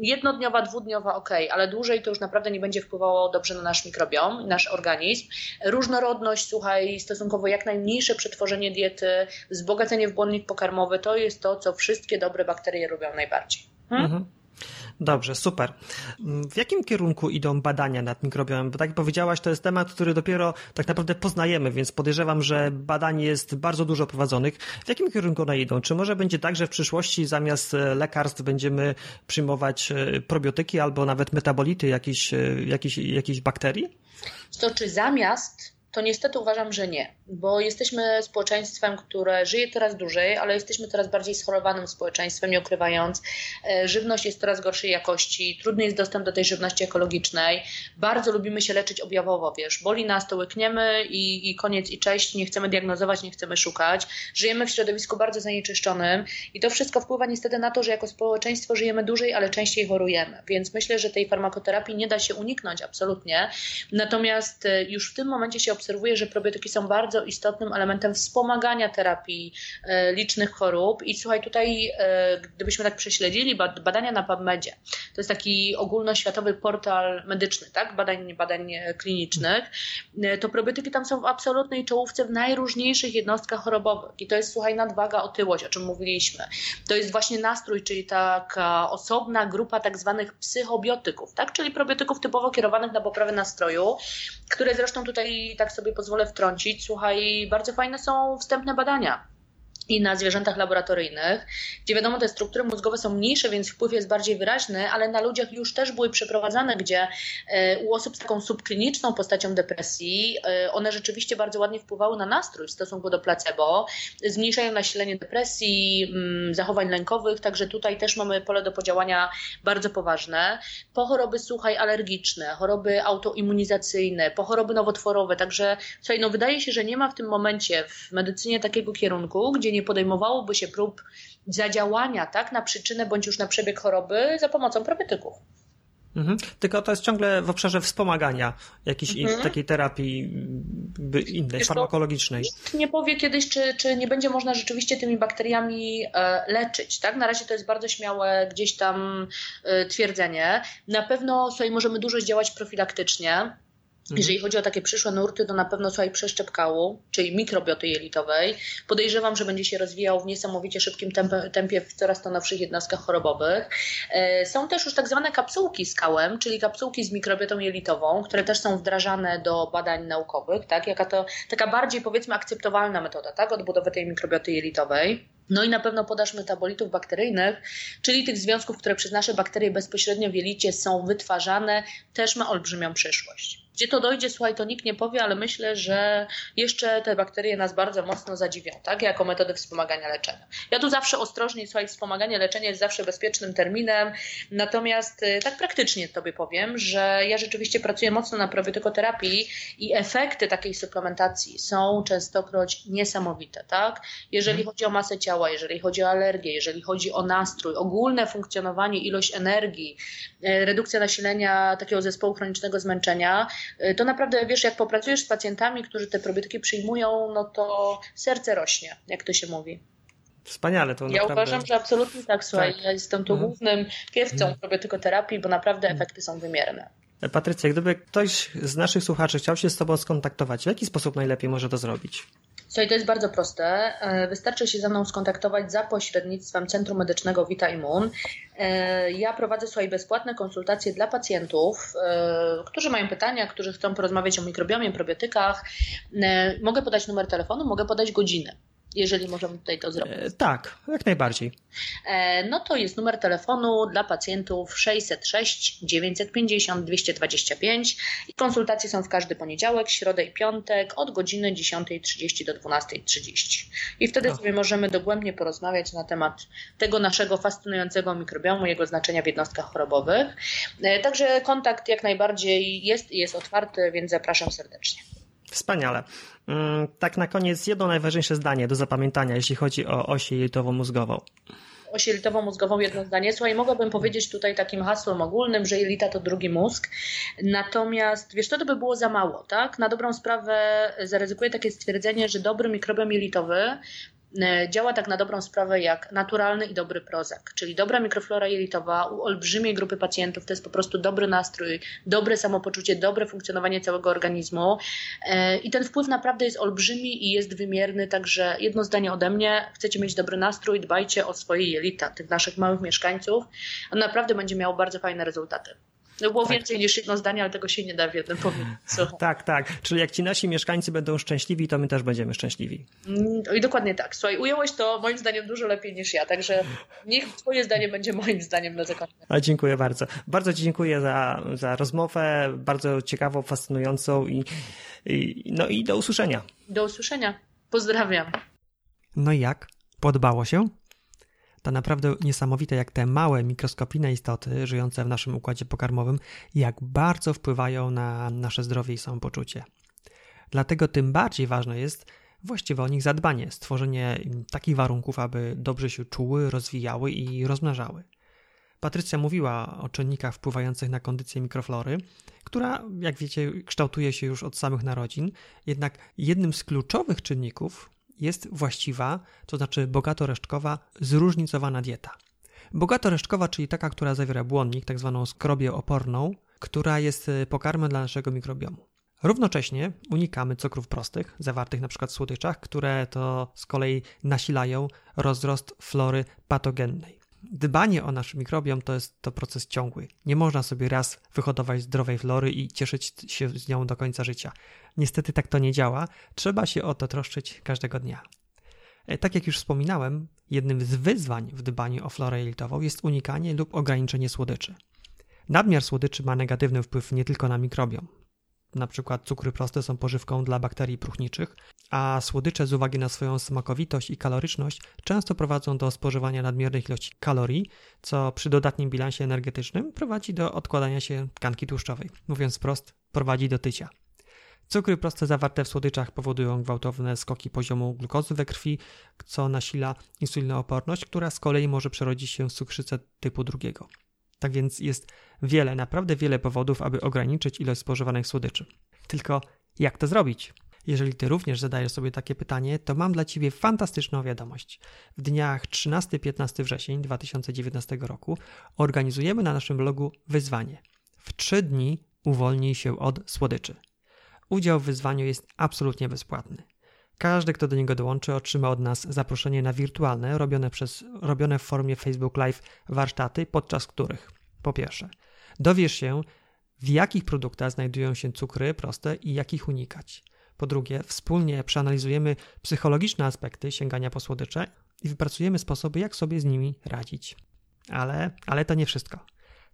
jednodniowa, dwudniowa, ok, ale dłużej to już naprawdę nie będzie wpływało dobrze na nasz mikrobiom, nasz organizm. Różnorodność, słuchaj, stosunkowo jak najmniejsze przetworzenie diety, wzbogacenie w błonnik pokarmowy, to jest to, co wszystkie dobre bakterie robią najbardziej. Hmm? Mhm. Dobrze, super. W jakim kierunku idą badania nad mikrobiomem? Bo tak jak powiedziałaś, to jest temat, który dopiero tak naprawdę poznajemy, więc podejrzewam, że badań jest bardzo dużo prowadzonych. W jakim kierunku one idą? Czy może będzie tak, że w przyszłości zamiast e, lekarstw będziemy przyjmować e, probiotyki albo nawet metabolity jakichś, e, jakichś, jakichś bakterii? To czy zamiast to niestety uważam, że nie, bo jesteśmy społeczeństwem, które żyje coraz dłużej, ale jesteśmy coraz bardziej schorowanym społeczeństwem, nie ukrywając. E, żywność jest coraz gorszej jakości, trudny jest dostęp do tej żywności ekologicznej. Bardzo lubimy się leczyć objawowo, wiesz, boli nas, to łykniemy i, i koniec i cześć, nie chcemy diagnozować, nie chcemy szukać. Żyjemy w środowisku bardzo zanieczyszczonym i to wszystko wpływa niestety na to, że jako społeczeństwo żyjemy dłużej, ale częściej chorujemy. Więc myślę, że tej farmakoterapii nie da się uniknąć absolutnie. Natomiast e, już w tym momencie się obserwuje, że probiotyki są bardzo istotnym elementem wspomagania terapii e, licznych chorób. I słuchaj, tutaj, e, gdybyśmy tak prześledzili badania na PubMedzie, to jest taki ogólnoświatowy portal medyczny, tak? badań, badań klinicznych, e, to probiotyki tam są w absolutnej czołówce w najróżniejszych jednostkach chorobowych. I to jest, słuchaj, nadwaga, otyłość, o czym mówiliśmy. To jest właśnie nastrój, czyli taka osobna grupa tak zwanych psychobiotyków, tak? czyli probiotyków typowo kierowanych na poprawę nastroju, które zresztą tutaj tak sobie pozwolę wtrącić. Słuchaj, bardzo fajne są wstępne badania i na zwierzętach laboratoryjnych, gdzie wiadomo, te struktury mózgowe są mniejsze, więc wpływ jest bardziej wyraźny, ale na ludziach już też były przeprowadzane, gdzie e, u osób z taką subkliniczną postacią depresji, e, one rzeczywiście bardzo ładnie wpływały na nastrój w stosunku do placebo, zmniejszają nasilenie depresji, mm, zachowań lękowych, także tutaj też mamy pole do podziałania bardzo poważne. Po choroby, słuchaj, alergiczne, choroby autoimmunizacyjne, po choroby nowotworowe, także słuchaj, no wydaje się, że nie ma w tym momencie w medycynie takiego kierunku, gdzie nie nie podejmowałoby się prób zadziałania tak, na przyczynę bądź już na przebieg choroby za pomocą probiotyków. Mhm. Tylko to jest ciągle w obszarze wspomagania jakiejś mhm. takiej terapii innej, Wiesz, farmakologicznej. Nikt nie powie kiedyś, czy, czy nie będzie można rzeczywiście tymi bakteriami e, leczyć. Tak? Na razie to jest bardzo śmiałe gdzieś tam e, twierdzenie. Na pewno sobie możemy dużo działać profilaktycznie. Jeżeli chodzi o takie przyszłe nurty, to na pewno słuchaj przeszczep kału, czyli mikrobioty jelitowej. Podejrzewam, że będzie się rozwijał w niesamowicie szybkim tempie, tempie w coraz to nowszych jednostkach chorobowych. E, są też już tak zwane kapsułki z kałem, czyli kapsułki z mikrobiotą jelitową, które też są wdrażane do badań naukowych, tak? Jaka to taka bardziej powiedzmy akceptowalna metoda, tak? Odbudowy tej mikrobioty jelitowej. No i na pewno podaż metabolitów bakteryjnych, czyli tych związków, które przez nasze bakterie bezpośrednio w jelicie są wytwarzane, też ma olbrzymią przyszłość. Gdzie to dojdzie, słuchaj, to nikt nie powie, ale myślę, że jeszcze te bakterie nas bardzo mocno zadziwią, tak? Jako metodę wspomagania leczenia. Ja tu zawsze ostrożnie, słuchaj, wspomaganie leczenia jest zawsze bezpiecznym terminem, natomiast y, tak praktycznie tobie powiem, że ja rzeczywiście pracuję mocno na probiotykoterapii i efekty takiej suplementacji są częstokroć niesamowite, tak? Jeżeli mhm. chodzi o masę ciała, jeżeli chodzi o alergię, jeżeli chodzi o nastrój, ogólne funkcjonowanie, ilość energii, y, redukcja nasilenia takiego zespołu chronicznego zmęczenia, to naprawdę, wiesz, jak popracujesz z pacjentami, którzy te probiotyki przyjmują, no to serce rośnie, jak to się mówi. Wspaniale to Ja naprawdę... uważam, że absolutnie tak, słuchaj, tak. ja jestem tu mhm. głównym piewcą mhm. probiotykoterapii, bo naprawdę mhm. efekty są wymierne. E, Patrycja, gdyby ktoś z naszych słuchaczy chciał się z Tobą skontaktować, w jaki sposób najlepiej może to zrobić? Słuchaj, to jest bardzo proste. E, wystarczy się ze mną skontaktować za pośrednictwem Centrum Medycznego Vita Immun. E, ja prowadzę swoje bezpłatne konsultacje dla pacjentów, e, którzy mają pytania, którzy chcą porozmawiać o mikrobiomie, probiotykach. Mogę podać numer telefonu, mogę podać godzinę jeżeli możemy tutaj to zrobić. E, tak, jak najbardziej. E, no to jest numer telefonu dla pacjentów 606 950 225 i konsultacje są w każdy poniedziałek, środę i piątek od godziny 10.30 do 12.30. I wtedy sobie możemy dogłębnie porozmawiać na temat tego naszego fascynującego mikrobiomu, jego znaczenia w jednostkach chorobowych. E, także kontakt jak najbardziej jest i jest otwarty, więc zapraszam serdecznie. Wspaniale. Mm, tak na koniec jedno najważniejsze zdanie do zapamiętania, jeśli chodzi o oś jelitowo-mózgową oś jelitowo-mózgową jedno zdanie. Słuchaj, mogłabym powiedzieć tutaj takim hasłem ogólnym, że jelita to drugi mózg. Natomiast wiesz, to, to by było za mało, tak? Na dobrą sprawę zaryzykuję takie stwierdzenie, że dobry mikrobiom jelitowy działa tak na dobrą sprawę jak naturalny i dobry prozak, czyli dobra mikroflora jelitowa u olbrzymiej grupy pacjentów to jest po prostu dobry nastrój, dobre samopoczucie, dobre funkcjonowanie całego organizmu e, i ten wpływ naprawdę jest olbrzymi i jest wymierny, także jedno zdanie ode mnie, chcecie mieć dobry nastrój, dbajcie o swoje jelita, tych naszych małych mieszkańców, on naprawdę będzie miał bardzo fajne rezultaty. No było tak. więcej niż jedno zdanie, ale tego się nie da w jednym powiedzieć. Tak, tak. Czyli jak ci nasi mieszkańcy będą szczęśliwi, to my też będziemy szczęśliwi. Mm, I dokładnie tak. Słuchaj, ująłeś to moim zdaniem dużo lepiej niż ja, także niech twoje zdanie będzie moim zdaniem na zakończenie. A dziękuję bardzo. Bardzo ci dziękuję za, za rozmowę, bardzo ciekawą, fascynującą i, i, no i do usłyszenia. Do usłyszenia. Pozdrawiam. No i jak? Podobało się? To naprawdę niesamowite, jak te małe, mikroskopijne istoty żyjące w naszym układzie pokarmowym, jak bardzo wpływają na nasze zdrowie i samopoczucie. Dlatego tym bardziej ważne jest właściwe o nich zadbanie, stworzenie takich warunków, aby dobrze się czuły, rozwijały i rozmnażały. Patrycja mówiła o czynnikach wpływających na kondycję mikroflory, która, jak wiecie, kształtuje się już od samych narodzin, jednak jednym z kluczowych czynników jest właściwa, to znaczy bogato-resztkowa, zróżnicowana dieta. Bogato-resztkowa, czyli taka, która zawiera błonnik, tak zwaną skrobię oporną, która jest y, pokarmem dla naszego mikrobiomu. Równocześnie unikamy cukrów prostych, zawartych np. w słodyczach, które to z kolei nasilają rozrost flory patogennej. Dbanie o nasz mikrobiom to jest to proces ciągły. Nie można sobie raz wyhodować zdrowej flory i cieszyć się z nią do końca życia. Niestety tak to nie działa. Trzeba się o to troszczyć każdego dnia. E, tak jak już wspominałem, jednym z wyzwań w dbaniu o florę jelitową jest unikanie lub ograniczenie słodyczy. Nadmiar słodyczy ma negatywny wpływ nie tylko na mikrobiom, na przykład cukry proste są pożywką dla bakterii próchniczych, a słodycze z uwagi na swoją smakowitość i kaloryczność często prowadzą do spożywania nadmiernych ilości kalorii, co przy dodatnim bilansie energetycznym prowadzi do odkładania się tkanki tłuszczowej. Mówiąc prost, prowadzi do tycia. Cukry proste zawarte w słodyczach powodują gwałtowne skoki poziomu glukozy we krwi, co nasila insulinooporność, która z kolei może przerodzić się w cukrzycę typu drugiego. Tak więc jest wiele, naprawdę wiele powodów, aby ograniczyć ilość spożywanych słodyczy. Tylko jak to zrobić? Jeżeli ty również zadajesz sobie takie pytanie, to mam dla ciebie fantastyczną wiadomość. W dniach 13-15 wrzesień 2019 roku organizujemy na naszym blogu wyzwanie. W 3 dni uwolnij się od słodyczy. Udział w wyzwaniu jest absolutnie bezpłatny. Każdy, kto do niego dołączy, otrzyma od nas zaproszenie na wirtualne, robione, przez, robione w formie Facebook Live warsztaty, podczas których po pierwsze, dowiesz się, w jakich produktach znajdują się cukry proste i jak ich unikać. Po drugie, wspólnie przeanalizujemy psychologiczne aspekty sięgania po słodycze i wypracujemy sposoby, jak sobie z nimi radzić. Ale, ale to nie wszystko.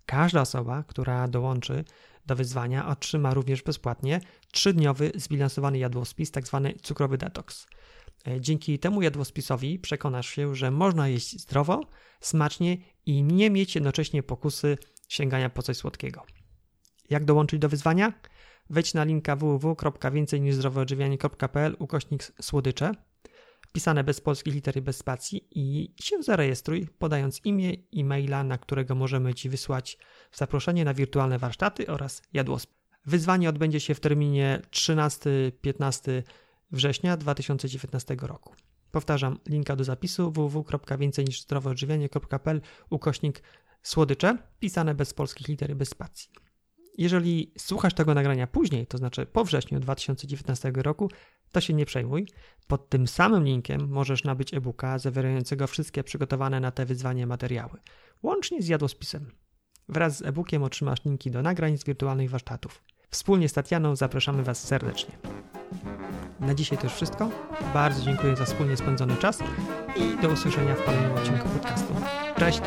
Każda osoba, która dołączy do wyzwania, otrzyma również bezpłatnie trzydniowy zbilansowany jadłospis, tzw. Tak cukrowy detoks. E, dzięki temu jadłospisowi przekonasz się, że można jeść zdrowo, smacznie i nie mieć jednocześnie pokusy sięgania po coś słodkiego. Jak dołączyć do wyzwania? Wejdź na linka www.więcej ukośnik słodycze pisane bez polskich litery, bez spacji i się zarejestruj, podając imię i maila, na którego możemy Ci wysłać zaproszenie na wirtualne warsztaty oraz jadłosp. Wyzwanie odbędzie się w terminie 13-15 września 2019 roku. Powtarzam, linka do zapisu www.więcej-niż-zdroweodżywianie.pl ukośnik słodycze, pisane bez polskich liter bez spacji. Jeżeli słuchasz tego nagrania później, to znaczy po wrześniu 2019 roku, to się nie przejmuj. Pod tym samym linkiem możesz nabyć e-booka zawierającego wszystkie przygotowane na te wyzwanie materiały, łącznie z jadłospisem. Wraz z e-bookiem otrzymasz linki do nagrań z wirtualnych warsztatów. Wspólnie z Tatianą zapraszamy Was serdecznie. Na dzisiaj to już wszystko. Bardzo dziękuję za wspólnie spędzony czas i do usłyszenia w kolejnym odcinku podcastu. Cześć!